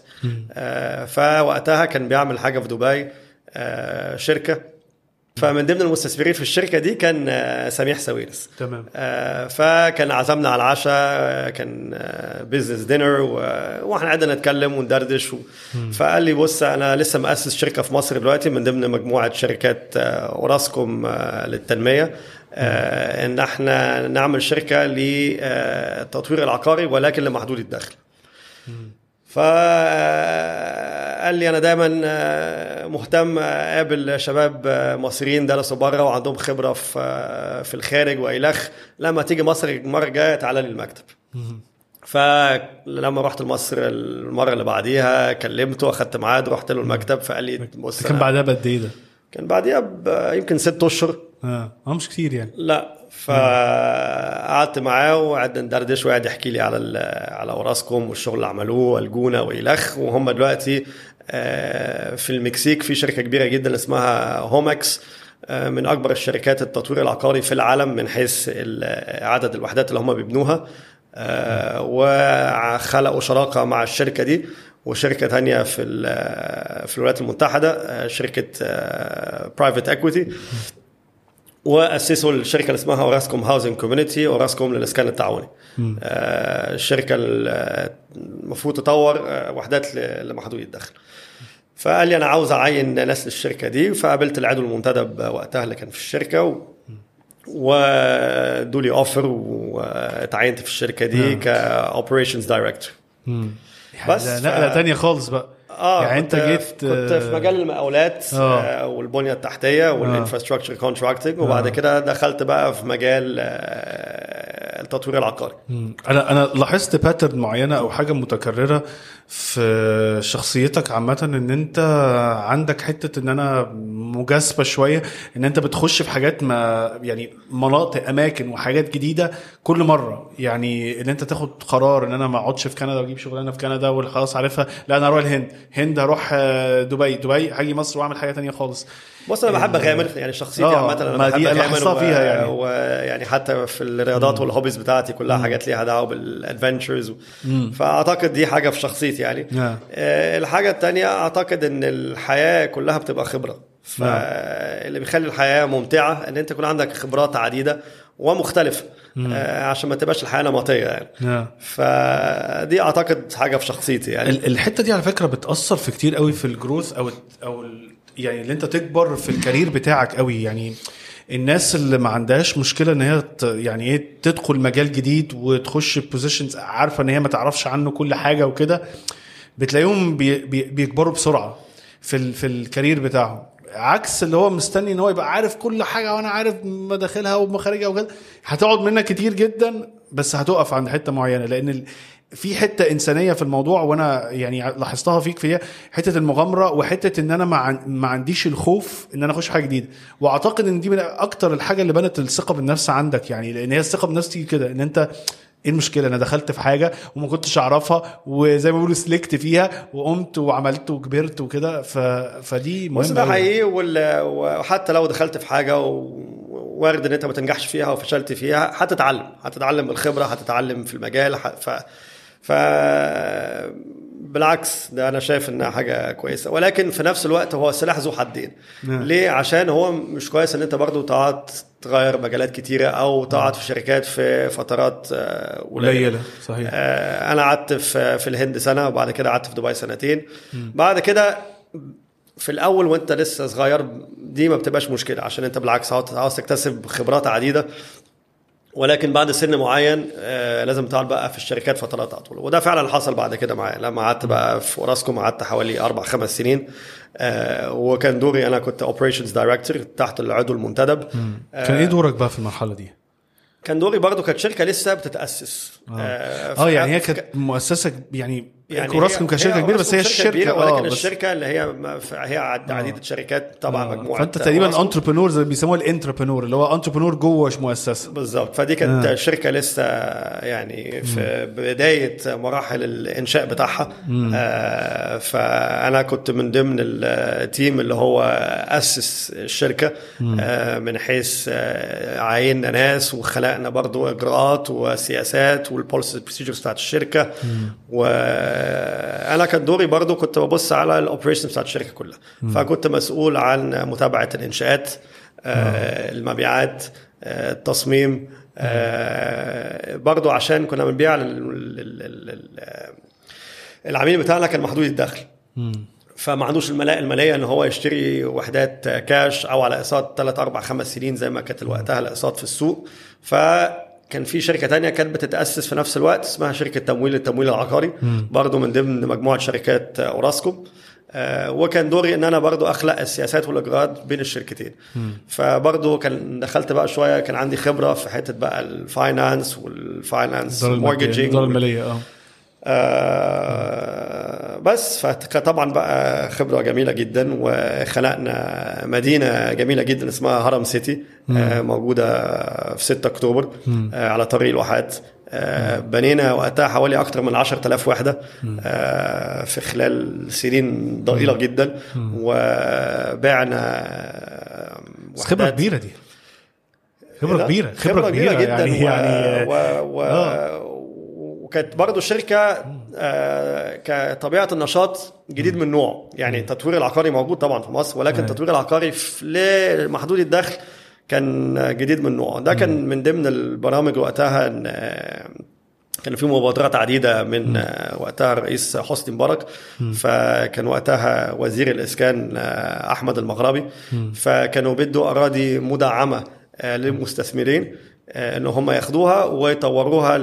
آه، فوقتها كان بيعمل حاجة في دبي آه، شركة. فمن ضمن المستثمرين في الشركة دي كان آه، سميح ساويرس. تمام. آه، فكان عزمنا على العشاء آه، كان business dinner وإحنا قعدنا نتكلم وندردش و... فقال لي بص أنا لسه مؤسس شركة في مصر دلوقتي من ضمن مجموعة شركات آه، أوراسكوم آه، للتنمية. آه، إن إحنا نعمل شركة للتطوير العقاري ولكن لمحدود الدخل. فقال لي أنا دايما آه، مهتم أقابل شباب آه، مصريين درسوا بره وعندهم خبرة في آه، في الخارج والخ لما تيجي مصر المرة الجاية تعالى لي المكتب. فلما رحت لمصر المرة اللي بعديها كلمته وأخدت ميعاد رحت له المكتب فقال لي بص كان بعدها بقد إيه ده؟ كان بعديها يمكن ست أشهر. آه مش كتير يعني. لا فقعدت معاه وقعدنا ندردش وقعد يحكي لي على على اوراسكوم والشغل اللي عملوه والجونة والخ وهم دلوقتي آه، في المكسيك في شركة كبيرة جدا اسمها Homex آه، من أكبر الشركات التطوير العقاري في العالم من حيث عدد الوحدات اللي هم بيبنوها. آه، وخلقوا شراكة مع الشركة دي. وشركة تانية في في الولايات المتحدة شركة private equity وأسسوا الشركة اللي اسمها أوراسكوم housing community أوراسكوم للإسكان التعاوني. آه الشركة ال- المفروض تطور آه، وحدات لمحدودي الدخل فقال لي أنا عاوز أعين ناس للشركة دي فقابلت العضو المنتدب وقتها اللي كان في الشركة و... وادوا لي offer واتعينت في الشركة دي ك operations director بس ده ف- نقله تانية خالص بقى. آه يعني كنت انت جيت كنت في مجال المقاولات آه. آه. والبنية التحتية وال infrastructure contracting وبعد كده دخلت بقى في مجال آه، التطوير العقاري. أنا أنا لاحظت pattern معينة أو حاجة متكررة في شخصيتك عامة إن أنت عندك حتة إن أنا مجازفة شوية إن أنت بتخش في حاجات ما يعني مناطق أماكن وحاجات جديدة كل مرة. يعني إن أنت تاخد قرار إن أنا ما أقعدش في كندا وأجيب شغلانة في كندا وخلاص عارفها لا أنا أروح الهند. هند هروح آه، دبي. دبي هاجي مصر وأعمل حاجة تانية خالص. بص أنا بحب اغامر يعني شخصيتي آه، عامة أنا ما بحب دي اغامر فيها يعني. ويعني حتى في الرياضات وال hobbies بتاعتي كلها حاجات ليها دعوة بال adventures فأعتقد دي حاجة في شخصيتي يعني. آه، الحاجة الثانية أعتقد إن الحياة كلها بتبقى خبرة. فاللي بيخلي الحياة ممتعة إن أنت يكون عندك خبرات عديدة ومختلفة آه، عشان ما تبقاش الحياة نمطيه يعني. نعم. فدي أعتقد حاجة في شخصيتي يعني. ال- الحتة دي على فكرة بتأثر في كتير قوي في ال growth أو أو يعني اللي أنت تكبر في ال career بتاعك قوي يعني. الناس اللي ما عندهاش مشكلة إن هي يعني إيه تدخل مجال جديد وتخش positions عارفة إن هي ما تعرفش عنه كل حاجة وكده بتلاقيهم بي بي بيكبروا بسرعة في ال في ال career بتاعهم. عكس اللي هو مستني إن هو يبقى عارف كل حاجة وأنا عارف مداخلها ومخارجها وكده. هتقعد منك كتير جدا بس هتقف عند حتة معينة. لأن في حتة إنسانية في الموضوع وأنا يعني لاحظتها فيك فيها حتة المغامرة وحتة إن أنا ما عنديش الخوف إن أنا أخش حاجة جديدة. وأعتقد إن دي من أكتر الحاجة اللي بنت الثقة بالنفس عندك يعني لأن هي الثقة بالنفس تيجي كده إن أنت إيه المشكلة؟ أنا دخلت في حاجة وما كنتش أعرفها وزي ما بيقولوا سلكت فيها وقمت وعملت وكبرت وكده. ف... فدي مهمة ده. حقيقي وال- وحتى لو دخلت في حاجة ووارد إن أنت ما تنجحش فيها وفشلت فيها هتتعلم. هتتعلم بالخبره هتتعلم في المجال ح- ف ف بالعكس ده أنا شايف إنها حاجة كويسة. ولكن في نفس الوقت هو سلاح ذو حدين. نعم. ليه؟ عشان هو مش كويس إن أنت برضو تقعد تغير مجالات كتيرة أو تقعد في شركات في فترات آه، قليلة. صحيح. آه، أنا قعدت في في الهند سنة وبعد كده قعدت في دبي سنتين. بعد كده في الأول وأنت لسه صغير دي ما بتبقاش مشكلة عشان أنت بالعكس عاوز عاوز تكتسب خبرات عديدة. ولكن بعد سن معين آه لازم تقعد بقى في الشركات فترات أطول. وده فعلا حصل بعد كده معايا. لما قعدت بقى في أوراسكوم قعدت حوالي أربع خمس سنين آه وكان دوري أنا كنت operations director تحت العضو المنتدب. كان إيه دورك بقى في المرحلة دي؟ كان دوري برضو كانت شركة لسه بتتأسس. آه, آه آه يعني هي كانت مؤسسة يعني, يعني كأوراسكوم هي- كشركة كبيرة بس هي الشركة ولكن بس- الشركة اللي هي هي عد- عديده شركات طبعا آه. مجموعة فأنت تقريبا. intrapreneur زي بيسموها ال intrapreneur اللي هو entrepreneur جوه مؤسسة بالظبط فدي كانت آه. آه. شركة لسه يعني في بداية مراحل الإنشاء بتاعها آه فأنا كنت من ضمن ال team اللي هو أسس الشركة آه من حيث آه عيننا ناس وخلقنا برضو إجراءات وسياسات وال policy procedures بتاعت الشركة وأنا كان دوري برضو كنت ببص على ال operations بتاعت الشركة كلها. فكنت مسؤول عن متابعة الإنشاءات آه المبيعات آه التصميم آه برضو عشان كنا بنبيع لل- العميل بتاعنا كان محدود الدخل. فما عندوش الملاءة المالية إن هو يشتري وحدات كاش أو على أقساط 3 4 5 سنين زي ما كانت وقتها الأقساط في السوق. فكان في شركة تانية كانت بتتأسس في نفس الوقت اسمها شركة تمويل التمويل العقاري. برضو من ضمن مجموعة شركات أوراسكوم. آه، وكان دوري إن أنا برضو أخلق السياسات والإجراءات بين الشركتين. فبرضو كان دخلت بقى شوية كان عندي خبرة في حتة بقى ال finance وال finance الاداره المالية آه. آه بس. فكان طبعا بقى خبرة جميلة جدا وخلقنا مدينة جميلة جدا اسمها هرم سيتي آه موجودة في 6 أكتوبر آه على طريق الواحات. آه بنينا وقتها حوالي أكثر من 10000 وحدة آه في خلال سنين ضئيلة جدا. وبعنا بس وحدات- كبيرة دي. خبرة لا، كبيرة خبرة كبيرة جدا. يعني. يعني و... و... آه. وكانت برضو الشركة آه كطبيعة النشاط جديد من نوعه. يعني التطوير العقاري موجود طبعا في مصر ولكن أيوة. التطوير العقاري في لمحدود الدخل كان جديد من نوعه. ده كان من ضمن البرامج وقتها إن آه، كان في مبادرات عديدة من آه، وقتها الرئيس حسني مبارك. فكان وقتها وزير الإسكان آه، أحمد المغربي. فكانوا بدوا أراضي مدعمة آه، للمستثمرين. ان هم ياخدوها ويطوروها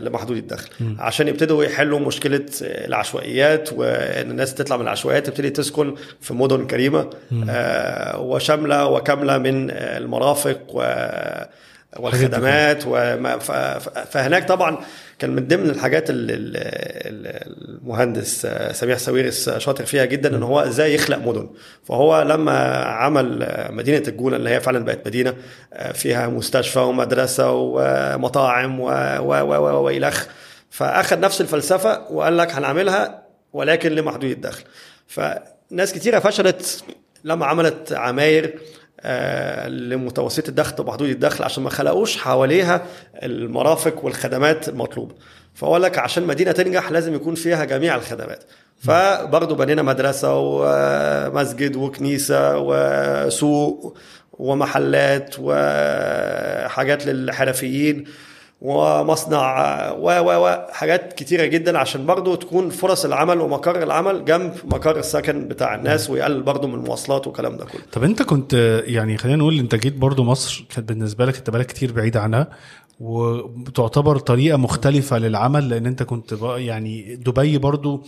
لمحدود الدخل. عشان يبتدوا يحلوا مشكلة العشوائيات وإن الناس تطلع من العشوائيات تبتدي تسكن في مدن كريمة آه، وشاملة وكاملة من آه، المرافق و- والخدمات فهناك طبعا كان من ضمن الحاجات اللي المهندس سميح ساويرس شاطر فيها جدا إن هو إزاي يخلق مدن. فهو لما عمل مدينة الجونة اللي هي فعلا بقت مدينة فيها مستشفى ومدرسة ومطاعم و- و- و- و- والخ فأخذ نفس الفلسفة وقال لك هنعملها ولكن لمحدود الدخل. فناس كتيرة فشلت لما عملت عماير آه، لمتوسط الدخل ومحدود الدخل عشان ما خلقوش حواليها المرافق والخدمات المطلوبه فأقول لك عشان مدينة تنجح لازم يكون فيها جميع الخدمات. فبرضه بنينا مدرسة ومسجد وكنيسة وسوق ومحلات وحاجات للحرفيين. ومصنع و و و حاجات كتيرة جدا عشان برضه تكون فرص العمل ومقر العمل جنب مقر السكن بتاع الناس ويقلل برضه من المواصلات والكلام ده كله. طب انت كنت يعني خلينا نقول انت جيت برضو مصر كانت بالنسبة لك انت بقالك كتير بعيد عنها وتعتبر طريقة مختلفة للعمل لأن انت كنت يعني دبي برضو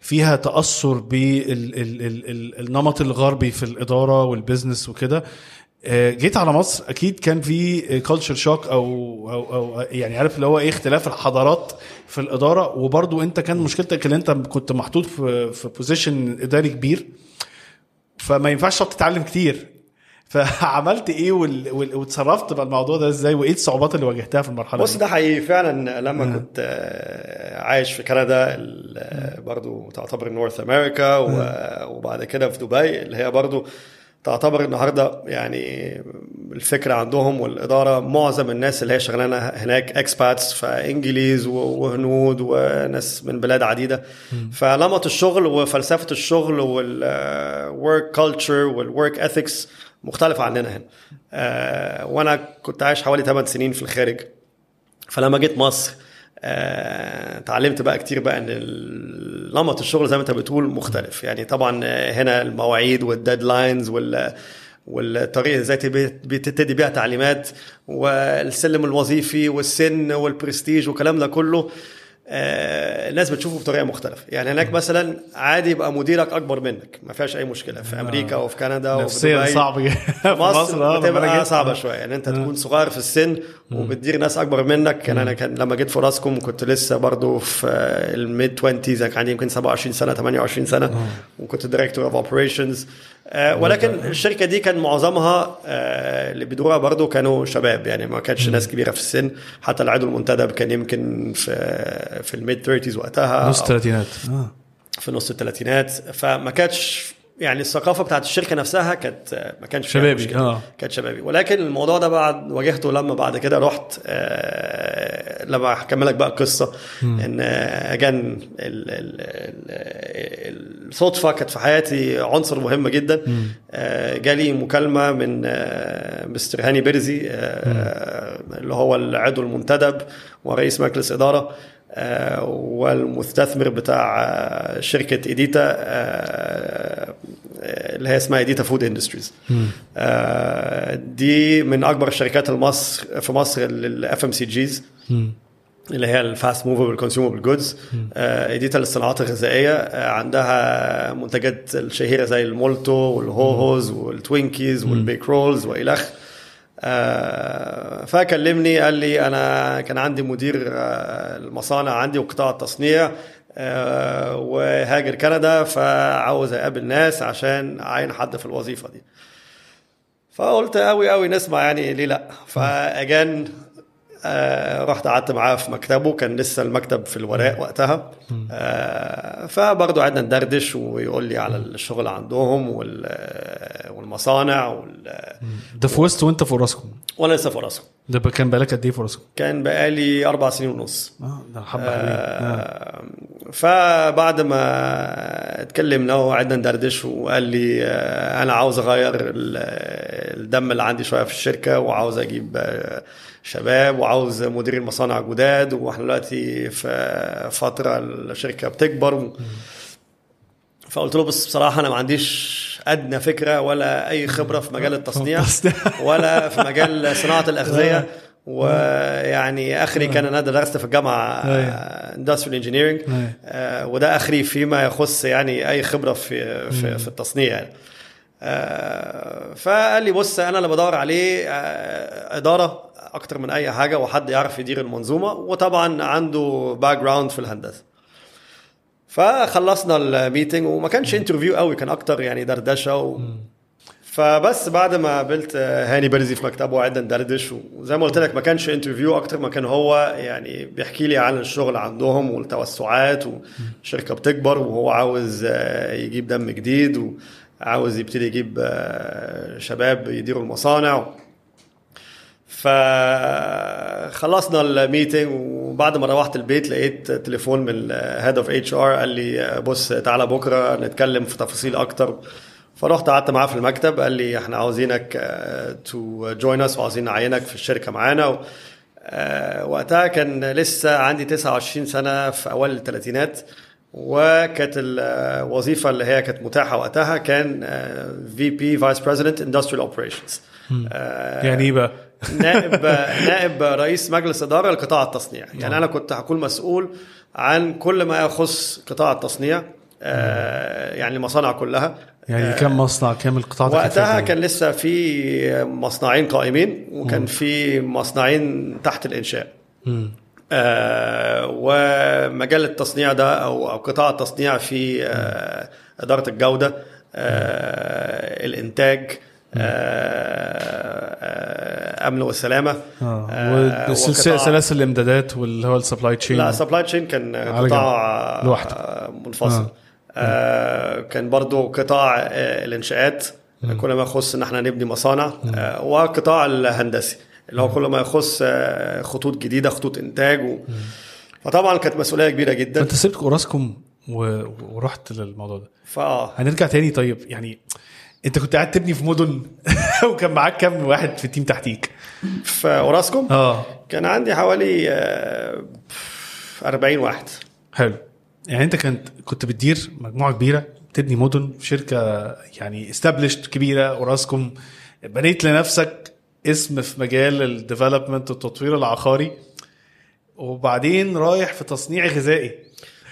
فيها تأثر بالنمط الغربي في الإدارة وال business وكده. جيت على مصر أكيد كان في culture shock أو أو أو يعني عارف اللي هو إيه اختلاف الحضارات في الإدارة. وبرضو أنت كان مشكلتك إن أنت كنت محطوط في في position إداري كبير فما ينفعش تقعد تتعلم كتير. فعملت إيه وال- وال- وتصرفت مع الموضوع ده إزاي؟ وإيه الصعوبات اللي واجهتها في المرحلة بص؟ ده حقيقي. فعلا لما كنت آه، عايش في كندا برضو تعتبر North America و- وبعد كده في دبي اللي هي برضو تعتبر النهارده يعني الفكرة عندهم والإدارة معظم الناس اللي هي شغلانة هناك expats فإنجليز وهنود وناس من بلاد عديدة. فنمط الشغل وفلسفة الشغل وال work culture وال work ethics مختلفه عننا هنا. آه، وأنا كنت عايش حوالي 8 سنين في الخارج. فلما جيت مصر اتعلمت بقى كتير بقى إن نمط الشغل زي ما أنت بتقول مختلف. يعني طبعا آه، هنا المواعيد وال deadlines وال والطريقة إزاي تبي- بتدي بيها تعليمات والسلم الوظيفي والسن والبرستيج والكلام ده كله. آه، الناس بتشوفه بطريقة مختلفة. يعني هناك مثلا عادي يبقى مديرك أكبر منك. ما فيهاش أي مشكلة. في أمريكا وفي كندا وفي دبي. صعب. في مصر آه، بتبقى. صعبة شوية. يعني أنت تكون صغير في السن وبتدير ناس أكبر منك. كان أنا كان لما جيت في أوراسكوم كنت لسه برضو في ال mid 20 كان عندي يمكن 27 سنه 28 سنة. وكنت director of operations ولكن الشركة دي كان معظمها آه، اللي بيدوروها برضو كانوا شباب يعني ما كانش ناس كبيرة في السن. حتى العضو المنتدب كان يمكن في في ال mid 30 وقتها نص الثلاثينات. في نص الثلاثينات. فما كانتش يعني الثقافة بتاعت الشركة نفسها كانت ما كانش شبابي،. آه. كانت شبابي. ولكن الموضوع ده بعد واجهته لما بعد كده رحت آه لما هكمل لك بقى القصة. إن again الصدفة كانت في حياتي عنصر مهم جدا. آه جالي مكالمة من آه مستر هاني بيرزي آه اللي هو العضو المنتدب ورئيس مجلس إدارة آه، والمستثمر بتاع آه، شركة ايديتا آه، آه، اللي هي اسمها ايديتا food industries دي من أكبر الشركات المصر في مصر لل FMCGs اللي هي ال fast movable consumable goods. ايديتا للصناعات الغذائية آه، عندها منتجات الشهيرة زي المولتو والهوهوز والتوينكيز والبيك رولز والخ آه، فكلمني قال لي أنا كان عندي مدير آه، المصانع عندي وقطاع التصنيع. آه، وهاجر كندا فعاوز اقابل ناس عشان اعين حد في الوظيفة دي. فقلت قوي قوي نسمع يعني ليه لأ. ف again آه رحت قعدت معاه في مكتبه كان لسه المكتب في الوراق وقتها. آه فبرضه قعدنا ندردش ويقول لي على الشغل عندهم وال- والمصانع وال... ده في وسط وانت في راسكم وأنا لسه في راسهم ده كان بقالك قد إيه في راسكم؟ كان بقالي أربع سنين ونص. آه ده حبة آه. آه، فبعد ما اتكلمنا وقعدنا ندردش وقال لي آه، أنا عاوز أغير ال- الدم اللي عندي شوية في الشركة وعاوز أجيب آه، شباب وعاوز مدير المصانع جداد وإحنا دلوقتي في فترة الشركة بتكبر فقلت له بص بصراحة أنا ما عنديش أدنى فكرة ولا أي خبرة في مجال التصنيع ولا في مجال صناعة الأغذية. ويعني آخري كان أنا درست في الجامعة industrial engineering وده آخري فيما يخص يعني أي خبرة في في, في التصنيع يعني. آه، فقال لي بص أنا اللي بدور عليه آه، إدارة أكتر من أي حاجة وحد يعرف يدير المنظومة. وطبعا عنده background في الهندسة. فخلصنا ال meeting وما كانش interview قوي كان أكتر يعني دردشة و... فبس بعد ما قابلت هاني برزي في مكتبه وقعدنا ندردش وزي ما قلت لك ما كانش interview أكتر ما كان هو يعني بيحكي لي عن الشغل عندهم والتوسعات والشركة بتكبر وهو عاوز آه، يجيب دم جديد وعاوز يبتدي يجيب آه، شباب يديروا المصانع فخلصنا ال meeting وبعد ما روحت البيت لقيت تليفون من ال head of HR قال لي بص تعالى بكرة نتكلم في تفاصيل أكتر فرحت قعدت معاه في المكتب قال لي إحنا عاوزينك to join us وعاوزين نعينك في الشركة معانا. آه، وقتها كان لسه عندي 29 سنة في اوائل الثلاثينات وكانت الوظيفه اللي هي كانت متاحة وقتها كان VP vice president industrial operations يعني إيه بقى؟ نائب نائب رئيس مجلس إدارة لقطاع التصنيع. يعني أنا كنت هكون مسؤول عن كل ما يخص قطاع التصنيع آه، يعني المصانع كلها. يعني كم مصنع كام القطاع وقتها كان لسه في مصنعين قائمين وكان في مصنعين تحت الإنشاء. آه ومجال التصنيع ده أو أو قطاع التصنيع في آه إدارة الجودة آه الإنتاج آه آه أمن والسلامه آه آه، وقطاع- سلاسل الإمدادات واللي هو ال supply chain لا supply chain كان قطاع. لوحده. آه، منفصل. آه. كان برضو قطاع آه، الإنشاءات. كل ما يخص إن إحنا نبني مصانع آه، وقطاع الهندسي. اللي هو كل ما يخص آه، خطوط جديدة خطوط إنتاج و... فطبعا كانت مسؤولية كبيرة جدا. فأنت سبت اوراسكوم و... ورحت للموضوع ده. فآه. هنرجع تاني طيب يعني انت كنت قاعد تبني في مدن وكان معاك كام واحد في ال team تحتيك؟ في اوراسكوم آه. كان عندي حوالي آه، 40 واحد. حلو. يعني انت كنت كنت بتدير مجموعة كبيرة بتبني مدن في شركة يعني established كبيرة اوراسكوم بنيت لنفسك اسم في مجال ال development والتطوير العقاري وبعدين رايح في تصنيع غذائي.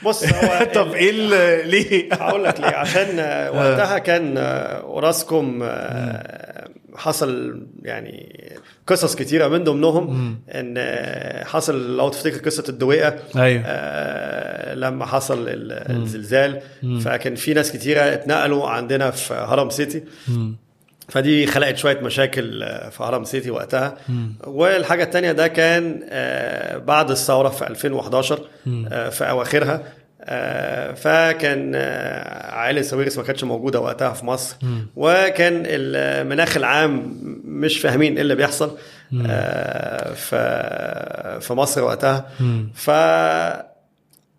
بص هو طب إيه ليه؟ هقول لك ليه. عشان آه، وقتها كان أوراسكوم آه، حصل يعني قصص كتيرة من ضمنهم إن آه، حصل لو تفتكر قصة الدويقة أيوه. آه، لما حصل ال- الزلزال. فكان في ناس كتيرة اتنقلوا عندنا في هرم سيتي. فدي خلقت شوية مشاكل آه، في هرم سيتي وقتها. والحاجة التانية ده كان آه، بعد الثورة في 2011 آه، في أواخرها آه، فكان آه، عائلة ساويرس ما كانتش موجودة وقتها في مصر. وكان المناخ العام مش فاهمين إيه اللي بيحصل آه، ف- في مصر وقتها. ف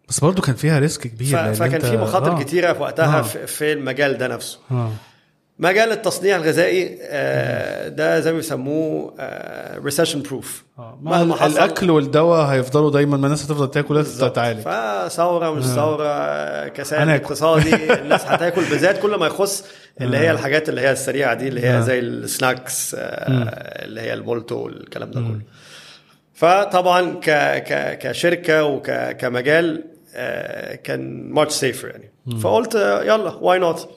بس برضه كان فيها risk كبير ف- فكان في مخاطر آه. كتيرة في وقتها آه. في- في المجال ده نفسه. آه. مجال التصنيع الغذائي آه، ده زي ما بيسموه recession proof آه. ما الأكل والدواء هيفضلوا دايما ما الناس هتفضل تاكل لازم تتعالج. فثوره مش ثورة كساد. اقتصادي الناس هتاكل بالذات كل ما يخص اللي هي الحاجات اللي هي السريعة دي اللي هي زي ال snacks آه، اللي هي المولتو والكلام ده كله. فطبعا ك ك كشركة وكمجال كان much safer يعني. فقلت آه، يلا why not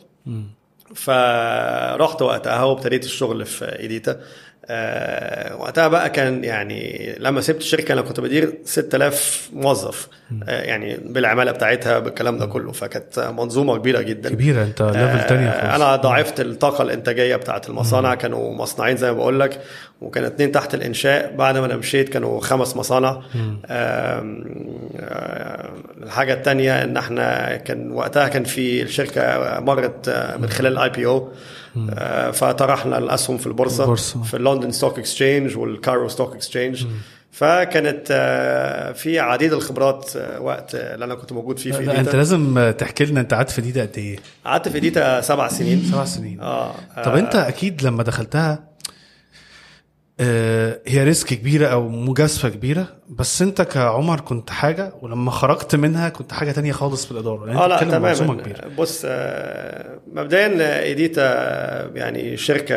فرحت وقتها وابتديت الشغل في إيديتا. آه وقتها بقى كان يعني لما سبت الشركة أنا كنت بدير 6000 موظف. آه يعني بالعمالة بتاعتها بالكلام ده كله. فكانت منظومة كبيرة جدا. كبيرة أنت level تانية آه، خالص. أنا ضاعفت الطاقة الإنتاجية بتاعت المصانع. كانوا مصنعين زي ما بقول لك. وكان اتنين تحت الإنشاء. بعد ما أنا مشيت كانوا خمس مصانع. الحاجة الثانية إن إحنا كان وقتها كان في الشركة مرت آه، من خلال ال IPO فطرحنا الأسهم في البورصة, البورصة. في ال London Stock Exchange وال Cairo Stock Exchange فكانت آه، في عديد الخبرات آه، وقت اللي أنا كنت موجود فيه في لا أنت. لازم تحكي لنا أنت قعدت في دي ده قد إيه؟ قعدت في ايديتا سبع سنين. سبع سنين. آه طب أنت أكيد لما دخلتها هي risk كبيرة أو مجازفة كبيرة بس أنت كعمر كنت حاجة ولما خرجت منها كنت حاجة تانية خالص في الإدارة آه أنت لا كبيرة. بص آه، مبدئيا ايديتا يعني شركة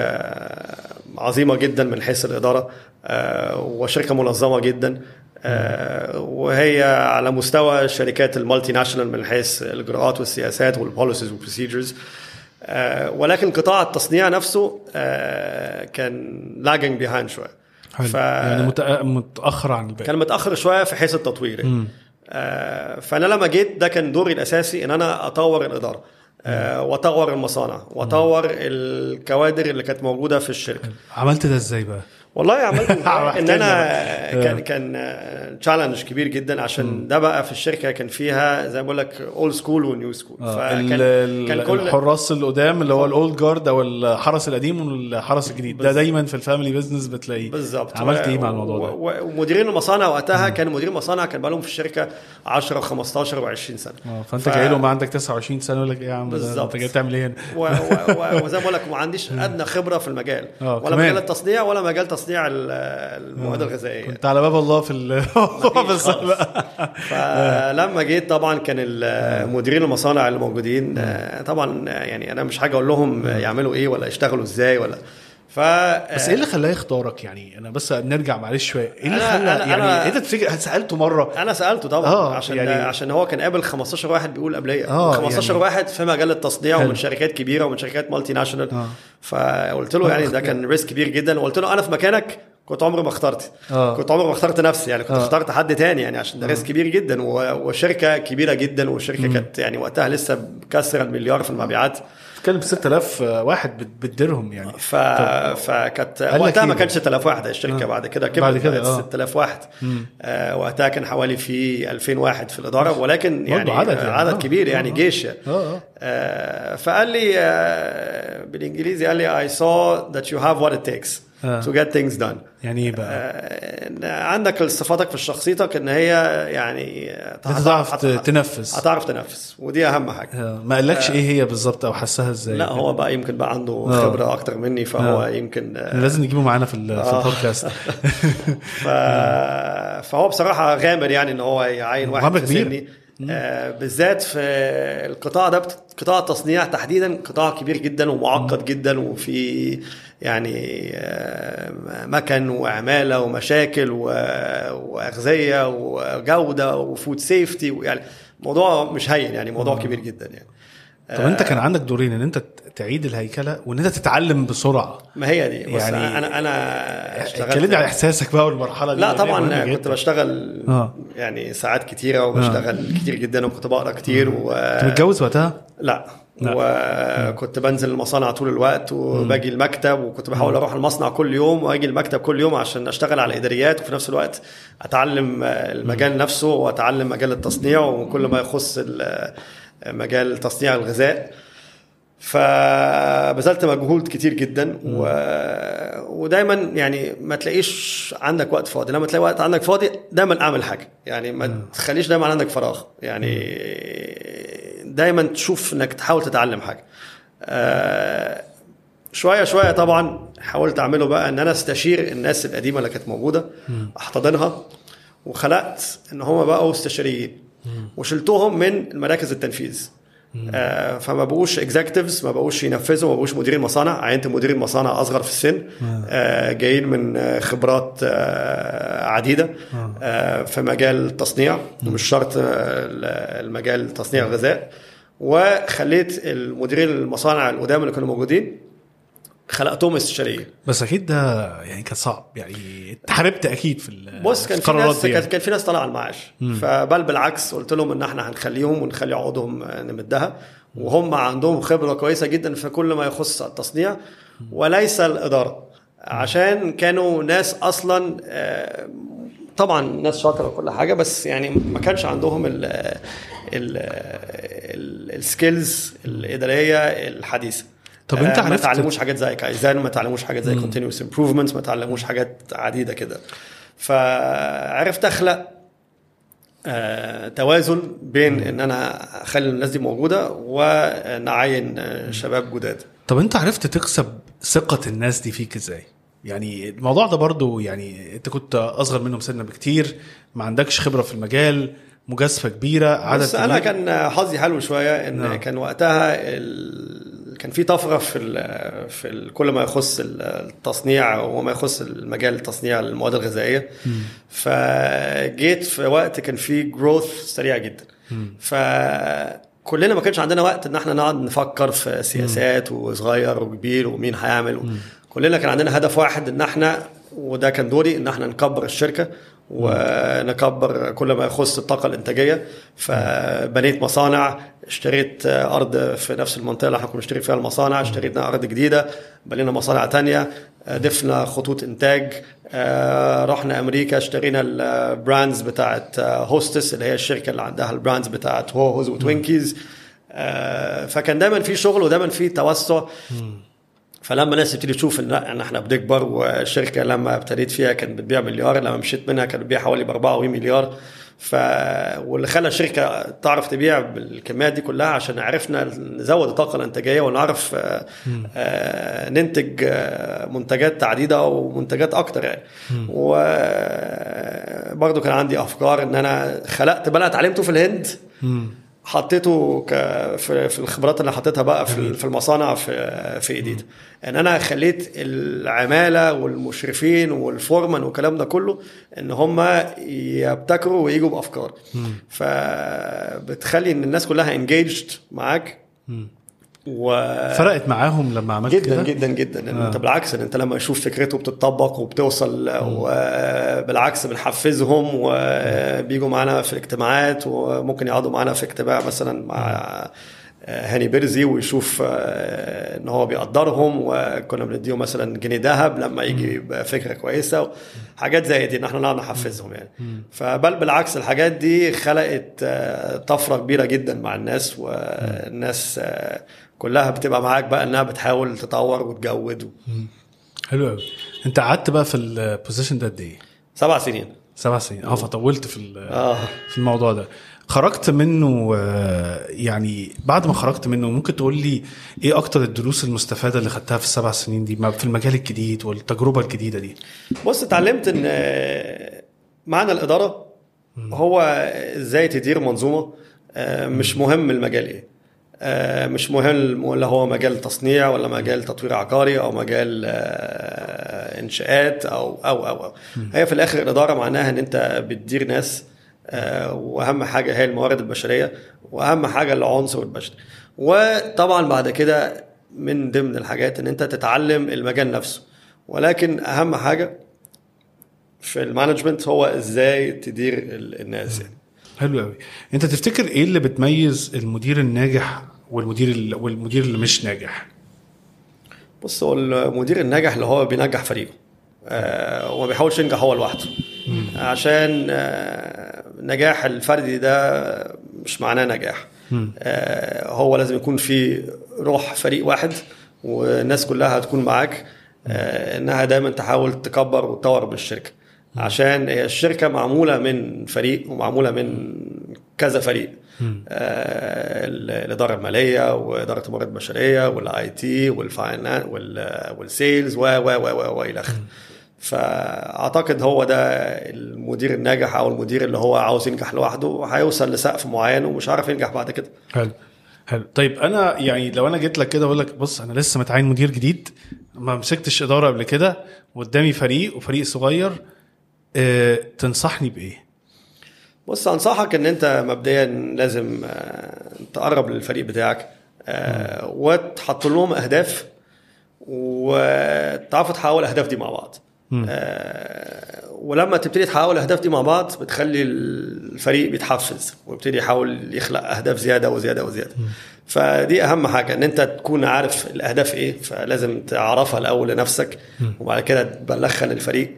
عظيمة جدا من حيث الإدارة آه، وشركة منظمة جدا آه، وهي على مستوى الشركات ال multinational من حيث الاجراءات والسياسات وال policies وال procedures. ولكن قطاع التصنيع نفسه آه، كان lagging behind شوية. ف- يعني متأ- متأخر عن الباقي. كان متأخر شوية في حيث التطوير. يعني. آه فأنا لما جيت ده كان دوري الأساسي إن أنا أطور الإدارة آه وأطور المصانع وأطور الكوادر اللي كانت موجودة في الشركة. عملت ده إزاي بقى؟ والله عملت إن أنا. كان كان challenge كبير جدا عشان ده بقى في الشركة كان فيها زي ما بقول لك old school و new school ال- ال- الحراس القدام اللي هو ال old guard أو الحرس القديم والحرس الجديد. ده دايما في ال family business بتلاقيه. بالظبط. عملت إيه مع الموضوع ده؟ ومديرين المصانع وقتها كان مدير المصانع كان بقالهم في الشركة 10 و15 و20 سنة. آه فأنت ف- جاي له ما عندك 29 سنة يقول لك إيه يا عم بالظبط. أنت جاي تعمل إيه هنا؟ وزي ما بقول لك ما عنديش أدنى خبرة في المجال. ولا. مجال التصنيع ولا مجال تصنيع ال- المواد الغذائية. كنت على باب الله في ال- في السبق فلما جيت طبعا كان مديرين المصانع اللي موجودين آه، طبعا آه، يعني أنا مش حاجة أقول لهم يعملوا إيه ولا يشتغلوا إزاي ولا ف بس إيه اللي خلاه يختارك؟ يعني أنا بس نرجع معلش شوية. إيه اللي خلى يعني أنا- انت تفتكر سألته مرة؟ أنا سألته طبعا آه، عشان يعني- عشان هو كان قابل 15 واحد بيقول قبليه آه، 15 يعني- واحد في مجال التصنيع. ومن شركات كبيرة ومن شركات multinational آه. فقلت له يعني ده كان risk كبير جدا. وقلت له أنا في مكانك كنت عمري ما اخترت. آه. كنت عمري ما اخترت نفسي يعني كنت آه. اخترت حد تاني يعني عشان ده risk كبير جدا. وشركة كبيرة جدا وشركة كانت يعني وقتها لسه كسر المليار في المبيعات. بتتكلم 6000 واحد بت- بتديرهم يعني ف... فكانت وقتها إيه ما؟ كانش 6000 واحد الشركة آه. بعد كده كبرت بعد كده، آه. 6000 واحد آه وقتها كان حوالي في 2000 واحد في الإدارة ولكن يعني عدد يعني. عدد آه. كبير يعني آه. جيش يعني آه آه فقال لي آه بالإنجليزي قال لي I saw that you have what it takes آه. to get things done يعني إيه بقى؟ آه عندك صفاتك في شخصيتك إن هي يعني انت تعرف هت- ت- تنفذ هتعرف تنفذ ودي أهم حاجة آه، ما قالكش إيه هي بالظبط أو حسها إزاي لا هو بقى يمكن بقى عنده آه. خبرة أكتر مني فهو آه. يمكن آه، لازم نجيبه معانا في آه. البودكاست ف... فهو بصراحة غامر يعني إن هو يعين واحد في. سني آه بالذات في القطاع ده قطاع التصنيع تحديدا قطاع كبير جدا ومعقد جدا وفي يعني آه مكن وعمالة ومشاكل و... وأغذية وجودة وفود سيفتي يعني موضوع مش هين يعني موضوع كبير جدا يعني. طب انت كان عندك دورين ان انت تعيد الهيكلة وان انت تتعلم بسرعة؟ ما هي دي. بص يعني- أنا أنا اشتغلت على إحساسك بقى والمرحلة دي لا طبعا جدا. كنت بشتغل آه. يعني ساعات كتيرة وبشتغل كتير جدا وكنت بقرأ كتير و كنت متجوز وقتها؟ لا. لا. وكنت بنزل المصانع طول الوقت وباجي المكتب وكنت بحاول أروح المصنع كل يوم وأجي المكتب كل يوم عشان أشتغل على الاداريات وفي نفس الوقت أتعلم المجال نفسه وأتعلم مجال التصنيع وكل ما يخص ال- مجال تصنيع الغذاء. فبذلت مجهود كتير جدا و... ودايما يعني ما تلاقيش عندك وقت فاضي. لما تلاقي وقت عندك فاضي دايما اعمل حاجة. يعني ما تخليش دايما عندك فراغ. يعني دايما تشوف إنك تحاول تتعلم حاجة. آه، شوية شوية طبعا حاولت أعمله بقى إن أنا أستشير الناس القديمة اللي كانت موجودة. أحتضنها. وخلقت إن هم بقوا استشاريين وشلتهم من مراكز التنفيذ. آه فما بقوش اكزكتيفز ما بقوش ينفذوا ما بقوش مديرين مصانع. عينت مديرين مصانع أصغر في السن آه. جايين من آه، خبرات آه عديدة. آه. في مجال التصنيع ومش شرط آه المجال تصنيع الغذاء وخليت المديرين المصانع القدام اللي كانوا موجودين خلقتهم استشاريين بس أكيد ده يعني كان صعب يعني اتحاربت أكيد في بص كان في ناس يعني. كان في ناس طالعه على المعاش. فبل بالعكس قلت لهم إن إحنا هنخليهم ونخلي عقودهم نمدها. وهم عندهم خبرة كويسة جدا في كل ما يخص التصنيع وليس الإدارة. عشان كانوا ناس أصلا آه، طبعا ناس شاطرة وكل حاجة بس يعني ما كانش عندهم ال ال skills الإدارية الحديثة. طب أنت آه، ما عرفت- تعلموش حاجات زي كايزان ما تعلموش حاجات زي continuous improvement ما تعلموش حاجات عديدة كده فعرفت أخلق آه، توازن بين إن أنا أخلي الناس دي موجودة ونعين آه، شباب جداد طب انت عرفت تكسب ثقة الناس دي فيك إزاي؟ يعني الموضوع ده برضو يعني انت كنت أصغر منهم سنا بكتير ما عندكش خبرة في المجال مجازفة كبيرة عدد بس أنا. كان حظي حلو شوية إن نعم. كان وقتها ال... كان في طفرة في ال... في ال... كل ما يخص التصنيع وما يخص المجال تصنيع المواد الغذائية. فجيت في وقت كان فيه جروث سريع جدا. فكلنا ما كانش عندنا وقت إن إحنا نقعد نفكر في سياسات وصغير وكبير ومين هيعمل. كلنا كان عندنا هدف واحد إن إحنا وده كان دوري إن إحنا نكبر الشركة. ونكبر كل ما يخص الطاقة الإنتاجية. فبنيت مصانع اشتريت أرض في نفس المنطقة اللي إحنا كنا بنشتري فيها المصانع اشترينا أرض جديدة بنينا مصانع تانية آه، ضفنا خطوط إنتاج آه، رحنا أمريكا اشترينا ال brands بتاعت Hostess اللي هي الشركة اللي عندها ال brands بتاعت HoHos و Twinkies آه، فكان دايما في شغل ودايما في توسع. فلما الناس تبتدي تشوف إن إن إحنا بنكبر والشركة لما ابتديت فيها كانت بتبيع مليار لما مشيت منها كانت بتبيع حوالي ب 24 مليار. ف واللي خلى الشركة تعرف تبيع بالكميات دي كلها عشان عرفنا نزود الطاقه الإنتاجية ونعرف آه، آه، ننتج آه، منتجات عديدة ومنتجات أكتر يعني. وبرضه كان عندي أفكار إن أنا خلقت بقى اتعلمته في الهند. حطيته ك... في... الخبرات اللي حطيتها بقى في في المصانع في في ايديد إن أنا خليت العمالة والمشرفين والفورمان والكلام ده كله إن هم يبتكروا ويجوا بأفكار. فبتخلي إن الناس كلها انجيجد معاك. و فرقت معاهم لما عملت جدا كده؟ جدا جدا. آه. انت بالعكس إن انت لما يشوف فكرته بتطبق وبتوصل وبالعكس بنحفزهم وبيجوا معانا في الاجتماعات وممكن يقعدوا معانا في اجتماع مثلا مع هاني بيرزي ويشوف إن هو بيقدرهم وكنا بنديهم مثلا جنيه ذهب لما يجي بفكره كويسة حاجات زي دي إن إحنا نقعد نحفزهم يعني. فبل بالعكس الحاجات دي خلقت طفرة كبيرة جدا مع الناس والناس كلها بتبقى معاك بقى إنها بتحاول تطور وتجود حلو قوي أنت قعدت بقى في البوزيشن ده قد إيه؟ سبع سنين. سبع سنين. آه فطولت في آه. في الموضوع ده. خرجت منه آه، يعني بعد ما خرجت منه ممكن تقول لي إيه أكتر الدروس المستفادة اللي خدتها في السبع سنين دي؟ في المجال الجديد والتجربة الجديدة دي. بص اتعلمت إن آه، معنى الإدارة هو إزاي تدير منظومة آه، مش مهم المجال إيه. آه، مش مهم ولا هو مجال تصنيع ولا مجال تطوير عقاري أو مجال آه، إنشاءات أو أو أو, أو. هي في الآخر الإدارة معناها إن أنت بتدير ناس آه، وأهم حاجة هي الموارد البشرية وأهم حاجة العنصر البشري. وطبعا بعد كده من ضمن الحاجات إن أنت تتعلم المجال نفسه. ولكن أهم حاجة في المانجمنت هو إزاي تدير ال- الناس. يعني حلو قوي. انت تفتكر إيه اللي بتميز المدير الناجح والمدير ال- والمدير اللي مش ناجح؟ بص هو المدير الناجح اللي هو بينجح فريقه. آه وما بيحاولش ينجح هو لوحده. عشان آه نجاح الفردي ده مش معناه نجاح. آه هو لازم يكون في روح فريق واحد والناس كلها هتكون معاك. آه إنها دايما تحاول تكبر وتطور من الشركة. عشان الشركة معمولة من فريق ومعمولة من كذا فريق. آه ال- الإدارة المالية وإدارة الموارد البشرية وال IT وال finance وال sales و و و و وإلى آخره. فأعتقد هو ده المدير الناجح أو المدير اللي هو عاوز ينجح لوحده هيوصل لسقف معين ومش عارف ينجح بعد كده. حلو. حلو. طيب أنا يعني لو أنا جيت لك كده أقول لك بص أنا لسه متعين مدير جديد ما مسكتش إدارة قبل كده وقدامي فريق وفريق صغير تنصحني بإيه؟ بص أنصحك إن أنت مبدئيا لازم آه، تقرب للفريق بتاعك آه، وتحط لهم أهداف وتعرفوا تحققوا الأهداف دي مع بعض. آه، ولما تبتدي تحققوا الأهداف دي مع بعض بتخلي الفريق بيتحفز ويبتدي يحاول يخلق أهداف زيادة وزيادة وزيادة. فدي أهم حاجة إن أنت تكون عارف الأهداف إيه فلازم تعرفها الأول لنفسك وبعد كده تبلغها للفريق.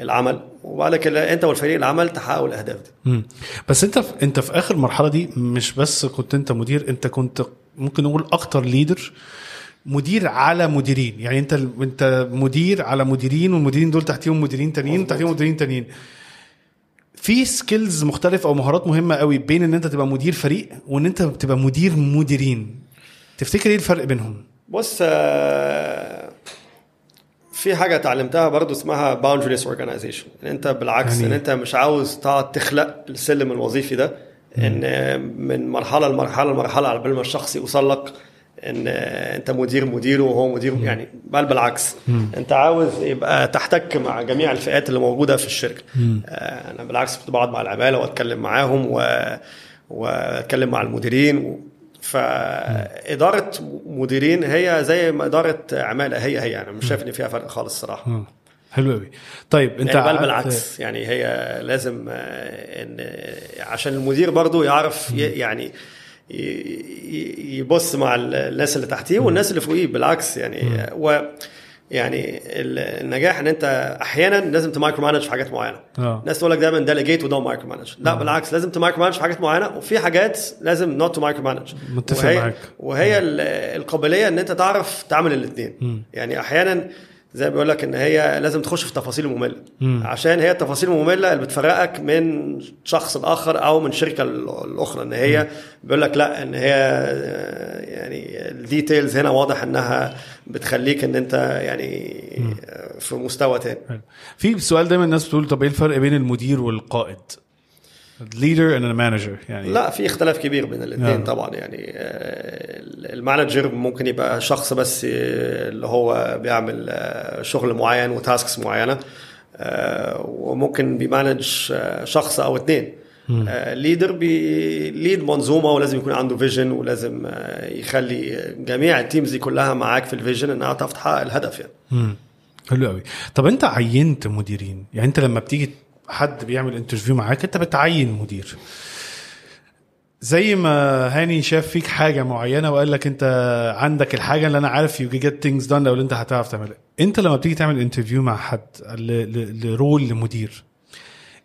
العمل. وبعد كده انت والفريق العمل تحققوا الأهداف دي. مم. بس انت في انت في آخر مرحلة دي مش بس كنت انت مدير انت كنت ممكن نقول أكتر leader مدير على مديرين. يعني انت انت مدير على مديرين والمديرين دول تحتيهم مديرين تانيين. تحتيهم مديرين تانيين. في skills مختلفة أو مهارات مهمة قوي بين إن انت تبقى مدير فريق وإن انت تبقى مدير مديرين. تفتكر إيه الفرق بينهم؟ بص آه، في حاجة اتعلمتها برضو اسمها boundaryless organization إن أنت بالعكس يعني ان أنت مش عاوز تقعد تخلق السلم الوظيفي ده إن من مرحلة لمرحلة لمرحلة على بال ما الشخص يوصل لك إن أنت مدير مديره وهو مدير يعني بل بالعكس. أنت عاوز يبقى تحتك مع جميع الفئات اللي موجودة في الشركة. آه، أنا بالعكس كنت بقعد مع العمالة وأتكلم معاهم و... وأتكلم مع المديرين. فإدارة مديرين هي زي ما إدارة عمالة هي هي. أنا مش شايف إن فيها فرق خالص الصراحه. حلو قوي طيب أنت يعني بل بالعكس يعني هي لازم آه، إن آه، عشان المدير برضو يعرف يعني يبص مع الناس اللي تحتيه والناس اللي فوقيه. بالعكس يعني و يعني ال- النجاح إن أنت أحيانا لازم ت micromanage في حاجات معينة. آه. الناس تقول لك دايما delegate و don't micromanage لا بالعكس لازم ت micromanage في حاجات معينة وفي حاجات لازم not to micromanage متفق وهي معاك. وهي ال- القابلية إن أنت تعرف تعمل الاثنين يعني أحيانا زي بيقول لك إن هي لازم تخش في التفاصيل الممله عشان هي التفاصيل الممله اللي بتفرقك من شخص الآخر أو من شركة ال- الأخرى. إن هي بيقول لك لا إن هي آه، يعني الديتيلز هنا واضح إنها بتخليك إن أنت يعني آه، في مستوى تاني. في سؤال دايما الناس بتقول طب إيه الفرق بين المدير والقائد؟ And a manager يعني. لا في اختلاف كبير بين الاثنين نعم. طبعا يعني آه، ال manager ممكن يبقى شخص بس آه، اللي هو بيعمل آه، شغل معين و tasks معينة وممكن بي manage شخص أو اثنين. leader بي lead منظومة ولازم يكون عنده vision ولازم يخلي جميع ال teams دي كلها معاك في ال vision إنها تعرف تحقق الهدف يعني. حلو قوي طب أنت عينت مديرين؟ يعني أنت لما بتيجي حد بيعمل interview معاك انت بتعين مدير. زي ما هاني شاف فيك حاجة معينة وقال لك انت عندك الحاجة اللي أنا عارف you get things أو اللي انت هتعرف تعملها. انت لما بتيجي تعمل interview مع حد ل role لمدير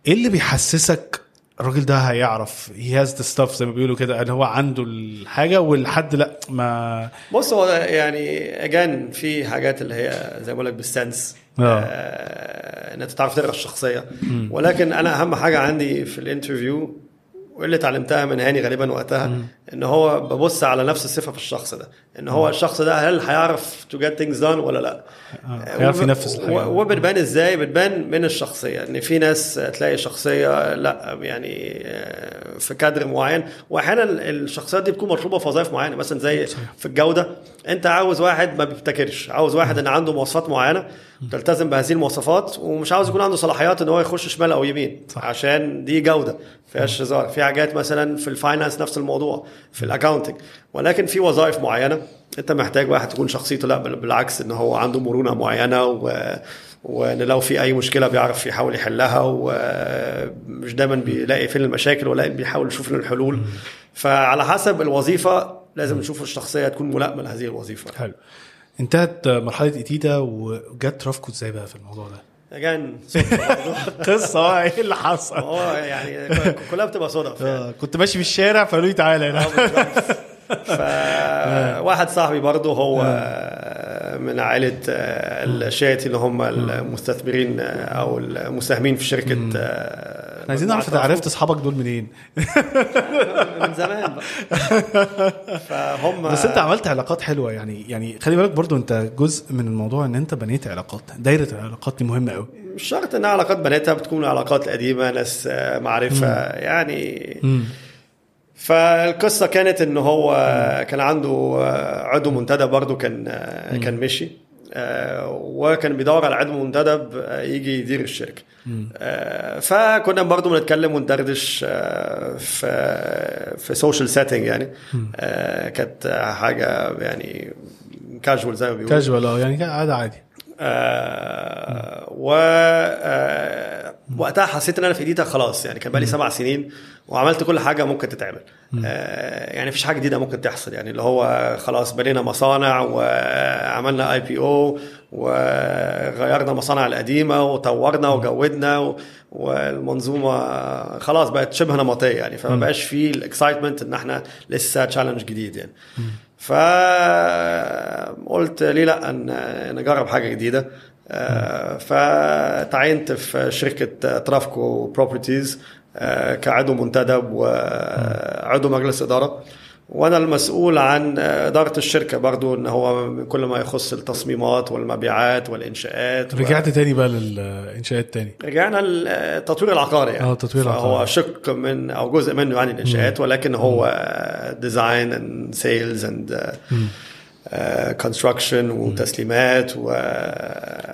إيه اللي بيحسسك الراجل ده هيعرف؟ he has the stuff زي ما بيقولوا كده اللي هو عنده الحاجة والحد لا ما بص هو يعني again في حاجات اللي هي زي ما بقول لك بالسنس إن أنت تعرف تقرأ الشخصية. ولكن أنا أهم حاجة عندي في ال interview واللي اتعلمتها من هاني غالبا وقتها إن هو ببص على نفس الصفة في الشخص ده. إن هو الشخص ده هل هيعرف to get things done ولا لا؟ آه، هيعرف ينفذ الحاجة. و- وبتبان إزاي؟ بتبان من الشخصية. إن في ناس تلاقي شخصية لا يعني آه، في كادر معين. واحيانا الشخصيات دي بتكون مطلوبة في وظائف معينة. مثلا زي في الجودة أنت عاوز واحد ما بيبتكرش. عاوز واحد إن عنده مواصفات معينة. تلتزم بهذه المواصفات ومش عاوز يكون عنده صلاحيات إن هو يخش شمال أو يمين. صح. عشان دي جودة. فيهاش هزار. في حاجات مثلا في ال finance نفس الموضوع في ال accounting ولكن في وظائف معينة أنت محتاج واحد تكون شخصيته لا بالعكس إن هو عنده مرونة معينة و وإن لو في أي مشكلة بيعرف يحاول يحلها ومش دايما بيلاقي فين المشاكل ولكن بيحاول يشوف الحلول. فعلى حسب الوظيفة لازم نشوف الشخصية تكون ملائمة لهذه الوظيفة. حلو. انتهت مرحلة ايتيدا وجت رافكو إزاي بقى في الموضوع ده. كان قصة إيه اللي حصل؟ هو يعني كلها بتبقى صدف يعني. آه، كنت ماشي في الشارع فقالوا لي تعالى هنا. فواحد صاحبي برضه هو من عائلة الشياتي اللي هم المستثمرين أو المساهمين في عايزين نعرف انت عرفت اصحابك دول منين. من زمان بقى. فهم بس انت عملت علاقات حلوة يعني يعني خلي بالك برضو انت جزء من الموضوع ان انت بنيت علاقات. دايرة العلاقات دي مهمة قوي. مش شرط انها علاقات بناتها بتكون علاقات قديمة ناس آه، معرفة. يعني فالقصة كانت إن هو كان عنده آه، عضو منتدب برضه كان آه، كان مشي. آه، وكان بيدور على عضو منتدب آه، يجي يدير الشركة. آه، فكنا برضه بنتكلم وندردش آه، في في social setting يعني. آه، كانت حاجة يعني كاجوال زي ما بيقولوا. كاجوال آه يعني عادي عادي. آه و آه وقتها حسيت إن أنا في ايديها خلاص يعني كان بقالي سبع سنين وعملت كل حاجة ممكن تتعمل. آه يعني مفيش حاجة جديدة ممكن تحصل يعني اللي هو خلاص بنينا مصانع وعملنا IPO وغيرنا المصانع القديمة وطورنا وجودنا والمنظومة خلاص بقت شبه نمطية يعني فما بقاش فيه ال excitement إن إحنا لسه challenge جديد يعني. فقلت ليه لا ان نجرب حاجة جديدة. آه، فتعينت في شركة ترافكو Properties كعضو منتدب وعضو مجلس إدارة. وأنا المسؤول عن اداره الشركة برضو ان هو كل ما يخص التصميمات والمبيعات والانشاءات و- رجعت تاني بقى للانشاءات تاني. رجعنا التطوير العقاري يعني. آه، التطوير فهو العقاري. شق من أو جزء منه يعني الانشاءات ولكن هو design and sales and construction وتسليمات و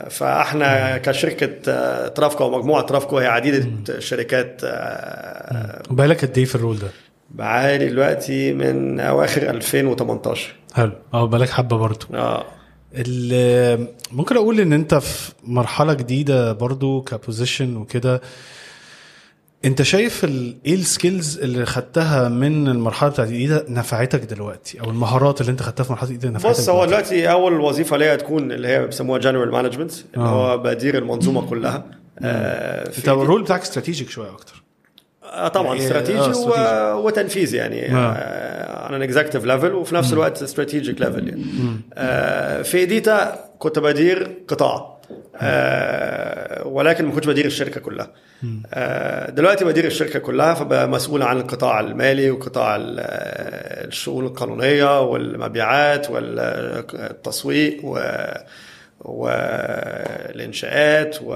فاحنا كشركة آه، ترافكو أو مجموعة ترافكو هي عديدة شركات آه، بقالك قد إيه في ال role ده؟ بقالي دلوقتي من أواخر 2018 حلو. آه بقالك حبة برضو. آه. ال- ممكن أقول إن أنت في مرحلة جديدة برضو ك position وكده. أنت شايف إيه ال skills اللي خدتها من المرحلة بتاعت الايدا نفعتك دلوقتي؟ أو المهارات اللي أنت خدتها في مرحلة الايدا نفعتك بص هو دلوقتي؟ أول وظيفة ليا تكون اللي هي بيسموها general management اللي آه. هو بدير المنظومة كلها. آه، أنت ال role بتاعك strategic شوية أكتر. طبعا يعني- استراتيجي آه، و... وتنفيذي يعني آه. آه. على executive level وفي نفس الوقت strategic level يعني. آه في ايديتا كنت بدير قطاع آه ولكن ما كنتش بدير الشركة كلها. آه دلوقتي بدير الشركة كلها فبقى مسؤول عن القطاع المالي وقطاع آه، الشؤون القانونية والمبيعات والتسويق و والإنشاءات و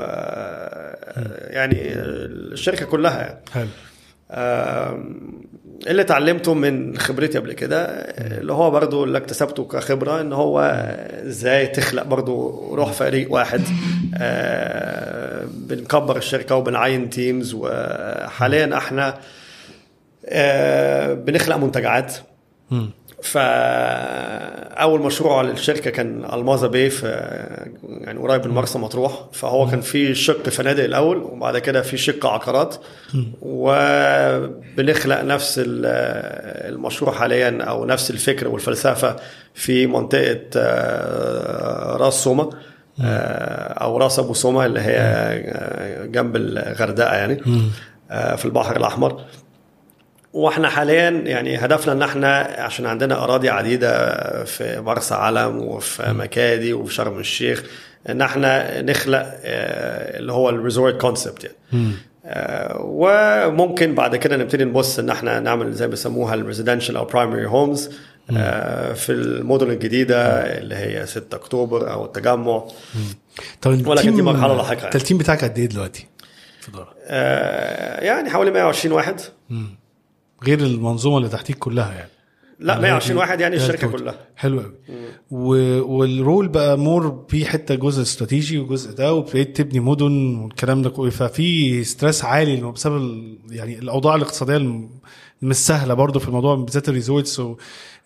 يعني الشركة كلها يعني. حلو. اللي اتعلمته من خبرتي قبل كده اللي هو برضو اللي اكتسبته كخبرة إن هو إزاي تخلق برضو روح فريق واحد. آه، بنكبر الشركة وبنعين تيمز وحاليا إحنا آه، بنخلق منتجعات. فأول مشروع للشركة كان المازا بي في يعني قريب من مرسى مطروح. فهو كان في شق فنادق الأول وبعد كده في شق عقارات. وبنخلق نفس ال- المشروع حاليا أو نفس الفكر والفلسفة في منطقة آه، راس سوما آه، أو راس أبو سوما اللي هي آه، جنب الغردقة يعني في البحر الأحمر. وإحنا حاليا يعني هدفنا إن إحنا عشان عندنا أراضي عديدة في مرسى علم وفي مكادي وفي شرم الشيخ إن إحنا نخلق آه، اللي هو ال resort concept يعني. آه، وممكن بعد كده نبتدي نبص إن إحنا نعمل زي ما بيسموها ال residential أو primary homes في المدن الجديدة اللي هي 6 أكتوبر أو التجمع. طب ولكن دي مرحلة لاحقة يعني. ال team بتاعك قد إيه دلوقتي في آه، يعني حوالي 120 واحد. غير المنظومة اللي تحتيك كلها يعني. لا 120 واحد يعني الشركة. كلها. حلو قوي. و... وال role بقى more في حتة جزء استراتيجي وجزء ده وابتديت تبني مدن والكلام ده كله. ففي stress عالي بسبب ال... يعني الأوضاع الاقتصادية. مش سهلة برضو في الموضوع بالذات ال resorts و...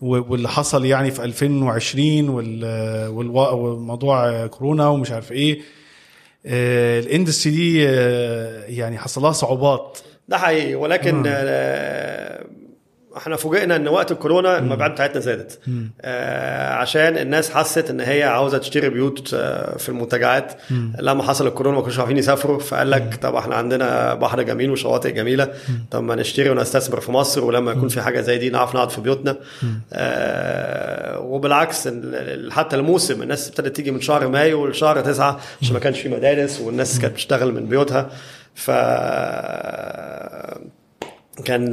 و... واللي حصل يعني في 2020 وال... والو... وموضوع كورونا ومش عارف إيه. آه، ال industry دي آه، يعني حصل لها صعوبات. ده حقيقي. ولكن آه، إحنا فوجئنا ان وقت الكورونا المبيعات بتاعتنا زادت. آه عشان الناس حست ان هي عاوزة تشتري بيوت آه في المنتجعات. لما حصل الكورونا ما كانوش عارفين يسافروا فقال لك طب إحنا عندنا بحر جميل وشواطئ جميلة. طب ما نشتري ونستثمر في مصر ولما يكون في حاجة زي دي نعرف نقعد في بيوتنا. آه وبالعكس ال- ال- حتى الموسم الناس ابتدت تيجي من شهر مايو لشهر تسعة عشان ما كانش في مدارس والناس كانت بتشتغل من بيوتها. ف كان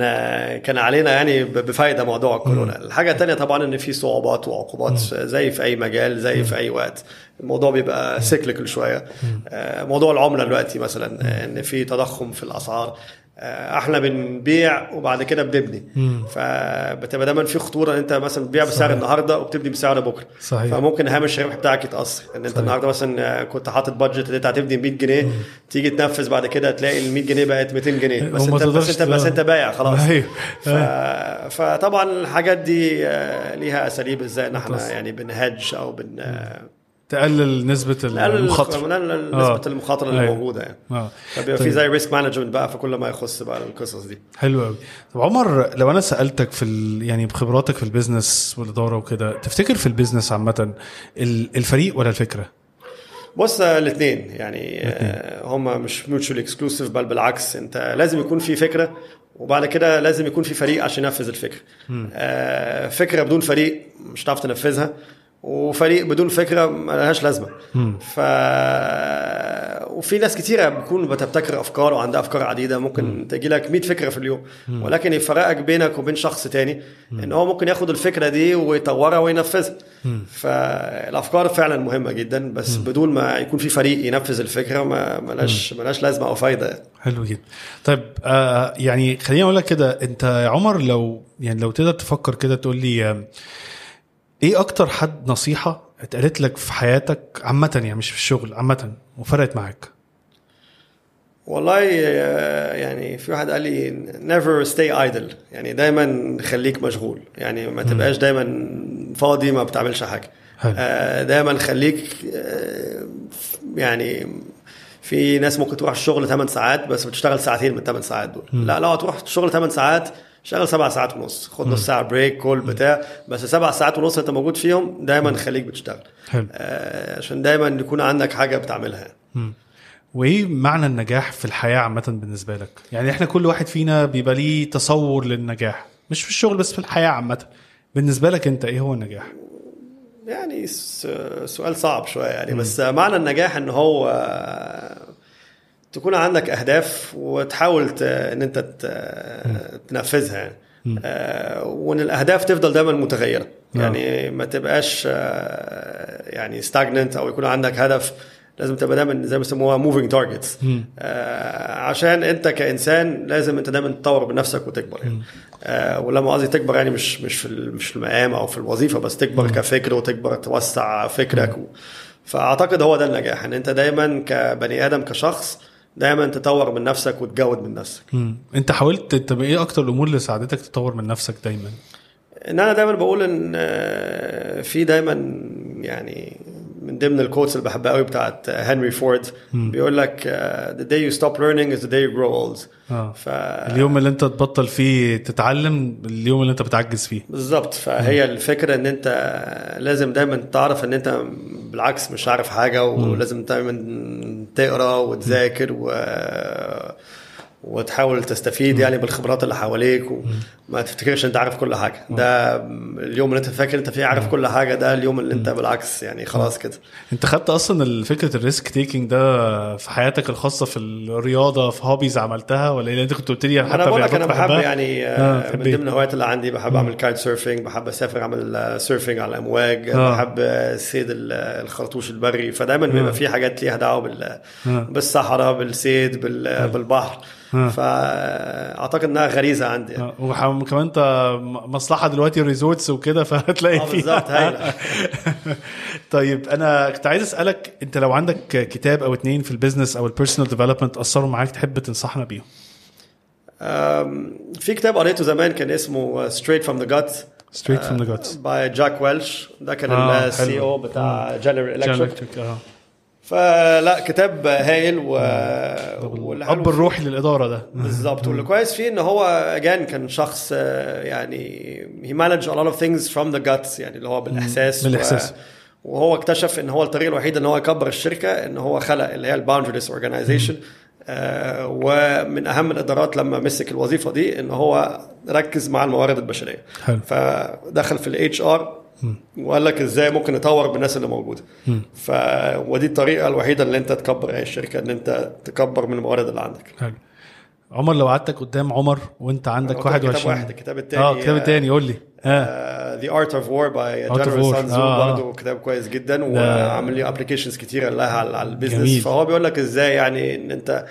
كان علينا يعني بفايدة موضوع الكورونا. الحاجة الثانية طبعا إن في صعوبات وعقوبات زي في أي مجال زي في أي وقت. الموضوع بيبقى سيكليكال شوية. آه، موضوع العملة دلوقتي مثلا إن في تضخم في الأسعار. إحنا بنبيع وبعد كده بنبني. فبتبقى دايما في خطورة إن أنت مثلا بتبيع بسعر النهارده وبتبني بسعر بكرة. صحيح. فممكن هامش الربح بتاعك يتأثر. إن أنت النهارده مثلا كنت حاطط بادجت ان أنت هتبني 100 جنيه تيجي تنفذ بعد كده تلاقي ال 100 جنيه بقت 200 جنيه. بس انت بس انت بس أنت بايع خلاص. أيوه. ف... فطبعا الحاجات دي آه، ليها أساليب إزاي إن إحنا. يعني بنهج أو بن آه، تقلل نسبة نقلل المخاطرة. نقلل آه. نسبة المخاطرة اللي أيوة. موجودة يعني. آه. فبيبقى في. زي risk management بقى في كل ما يخص بقى القصص دي. حلو قوي طب عمر لو أنا سألتك في ال... يعني بخبراتك في ال business والإدارة وكده تفتكر في ال business عامة ال- الفريق ولا الفكرة؟ بص الاثنين يعني آه، هم مش mutual exclusive بل بالعكس انت لازم يكون في فكرة وبعد كده لازم يكون في فريق عشان ينفذ الفكرة. آه، فكرة بدون فريق مش هتعرف تنفذها. وفريق بدون فكرة ما لهاش لازمه ف وفي ناس كتيرة بتكون بتبتكر أفكار وعندها أفكار عديدة ممكن تجي لك 100 فكرة في اليوم. ولكن يفرقك بينك وبين شخص تاني إن هو ممكن ياخد الفكرة دي ويطورها وينفذها. فالأفكار فعلا مهمة جدا بس بدون ما يكون في فريق ينفذ الفكرة ما ملاش ملاش لازمة أو فايدة. حلو جدا. طيب آه يعني خليني أقول لك كده أنت يا عمر لو يعني لو تقدر تفكر كده تقول لي آه، إيه أكتر حد نصيحة اتقالت لك في حياتك عامة يعني مش في الشغل عامة وفرقت معاك؟ والله آه، يعني في واحد قال لي never stay idle يعني دايما خليك مشغول يعني ما تبقاش دايما فاضي ما بتعملش حاجة. آه، دايما خليك آه، يعني في ناس ممكن تروح الشغل 8 ساعات بس بتشتغل ساعتين من 8 ساعات دول. لا لو هتروح الشغل 8 ساعات شغل سبع ساعات ونص. خد نص ساعة بريك كل بتاع. بس سبع ساعات ونص انت موجود فيهم دايما خليك بتشتغل. حلو. آه عشان دايما يكون عندك حاجة بتعملها. وإيه معنى النجاح في الحياة عامة بالنسبة لك؟ يعني إحنا كل واحد فينا بيبقى ليه تصور للنجاح. مش في الشغل بس في الحياة عامة. بالنسبة لك أنت إيه هو النجاح؟ يعني سؤال صعب شوية يعني. بس معنى النجاح إن هو تكون عندك أهداف وتحاول إن أنت تنفذها. يعني وإن الأهداف تفضل دايما متغيرة. يعني ما تبقاش آه، يعني stagnant أو يكون عندك هدف لازم تبقى دايما زي ما بيسموها moving targets عشان أنت كإنسان لازم أنت دايما تطور من نفسك وتكبر. يعني آه، ولما قصدي تكبر يعني مش مش في مش في المقام أو في الوظيفة بس تكبر كفكر وتكبر توسع فكرك و... فأعتقد هو ده النجاح إن أنت دايما كبني آدم كشخص دايما تطور من نفسك وتجود من نفسك مم. انت حاولت طب إيه أكتر الأمور اللي ساعدتك تطور من نفسك دايما إن أنا دايما بقول إن آه، في دايما يعني من ضمن الكوتس اللي بحبها قوي بتاعت هنري فورد بيقول لك the day you stop learning is the day you grow old. آه. ف اليوم اللي انت تبطل فيه تتعلم اليوم اللي انت بتعجز فيه. بالظبط. فهي الفكرة إن أنت لازم دايما تعرف إن أنت بالعكس مش عارف حاجة ولازم دايما تقرأ وتذاكر و وتحاول تستفيد يعني بالخبرات اللي حواليك وما تفتكرش أنت عارف كل حاجة. ده اليوم اللي أنت فاكر أنت فيه عارف كل حاجة ده اليوم اللي أنت بالعكس يعني خلاص كده. أنت خدت أصلا فكرة ال risk taking ده في حياتك الخاصة في الرياضة في hobbies عملتها ولا إيه؟ أنت كنت قلت لي حتى أنا بقول لك أنا بحب؟ يعني آه، آه من إيه؟ ضمن الهوايات اللي عندي بحب أعمل kite surfing بحب أسافر أعمل surfing على الأمواج آه. بحب صيد ال- الخرطوش البري. فدايما بيبقى في حاجات ليها دعوة بال. بالصحراء بالصيد بال- بالبحر. آه. فأعتقد إنها غريزة عندي يعني. آه، وكمان أنت مصلحة دلوقتي resorts وكده فهتلاقي آه فيها. بالظبط طيب أنا كنت عايز أسألك أنت لو عندك كتاب أو اتنين في ال business أو ال personal development أثروا معاك تحب تنصحنا بيهم؟ في كتاب قريته زمان كان اسمه straight from the gut straight from the guts by جاك ويلش ده كان آه، ال CEO بتاع جنرال الكتريك آه. فلا كتاب هايل و الأب الروحي للإدارة ده. بالظبط. واللي كويس فيه إن هو again كان شخص آه، يعني he managed a lot of things from the guts يعني اللي هو بالإحساس بالإحساس. و... وهو اكتشف إن هو الطريقة الوحيده إن هو يكبر الشركة إن هو خلق اللي هي ال boundaryless organization ومن أهم الإدارات لما مسك الوظيفة دي إن هو ركز مع الموارد البشرية. حلو. فدخل في ال HR وقال لك إزاي ممكن نطور بالناس اللي موجودة. ف ودي الطريقة الوحيدة اللي أنت تكبر اي الشركة إن أنت تكبر من الموارد اللي عندك. حلو. عمر لو قعدتك قدام عمر وأنت عندك أنا قلت لك 21 كتاب واحد الكتاب التاني آه الكتاب التاني قول لي. آه the Art of War by Art of جنرال. سان تزو. برضه كتاب كويس جدا وعامل لي applications كتيره لها على. ال business فهو بيقول لك إزاي يعني إن أنت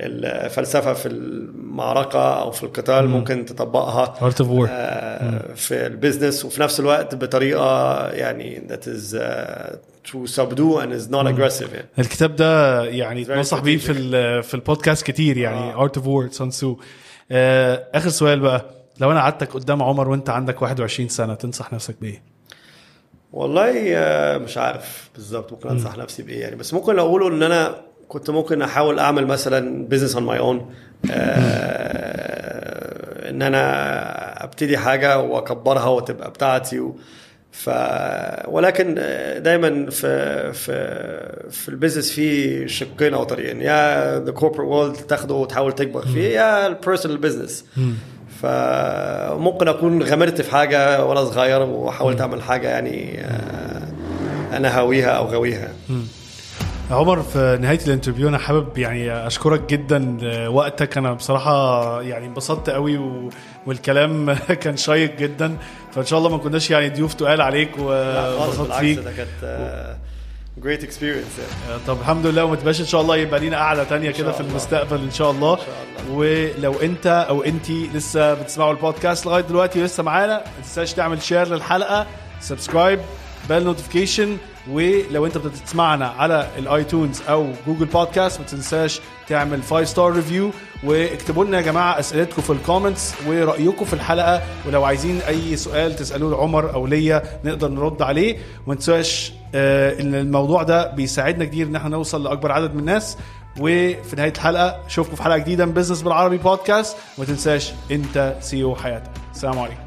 الفلسفة في المعركة أو في القتال ممكن تطبقها Art of War في ال business وفي نفس الوقت بطريقة يعني uh, to subdue and is non aggressive يعني. الكتاب ده يعني اتنصح بيه في في البودكاست كتير يعني. Art of War سان تزو آخر سؤال بقى. لو أنا قعدتك قدام عمر وأنت عندك 21 سنة تنصح نفسك بإيه؟ والله آه، مش عارف بالظبط ممكن أنصح نفسي بإيه يعني بس ممكن أقوله إن أنا كنت ممكن أحاول أعمل مثلا business on my own إن أنا أبتدي حاجة وأكبرها وتبقى بتاعتي و ف ولكن آه، دايما في في في ال business في شقين أو طريقين يا the corporate world تاخده وتحاول تكبر فيه يا ال personal business فممكن أكون غامرت في حاجة وأنا صغير وحاولت أعمل حاجة يعني آه، أنا هاويها أو غاويها. عمر في نهاية ال interview أنا حابب يعني أشكرك جدا لوقتك. أنا بصراحة يعني انبسطت قوي و... والكلام كان شيق جدا. فإن شاء الله ما كناش يعني ضيوف تقال عليك خالص وانبسطت بالعكس فيك. ده كانت great experience يعني طب الحمد لله وما تبقاش إن شاء الله يبقى لينا قعده تانية كده في. المستقبل إن شاء الله. ولو أنت أو انت لسه بتسمعوا البودكاست لغاية دلوقتي ولسه معانا ما تنساش تعمل share للحلقة subscribe bell notification ولو انت بتسمعنا على ال iTunes أو Google Podcast ما تنساش تعمل 5 star review واكتبوا لنا يا جماعة أسئلتكم في ال comments ورأيكم في الحلقة. ولو عايزين أي سؤال تسألوه لعمر أو ليا نقدر نرد عليه. وما تنساش آه، إن الموضوع ده بيساعدنا كتير إن إحنا نوصل لأكبر عدد من الناس. وفي نهاية الحلقة اشوفكم في حلقة جديدة من business بالعربي بودكاست وما تنساش انت CEO حياتك. السلام عليكم.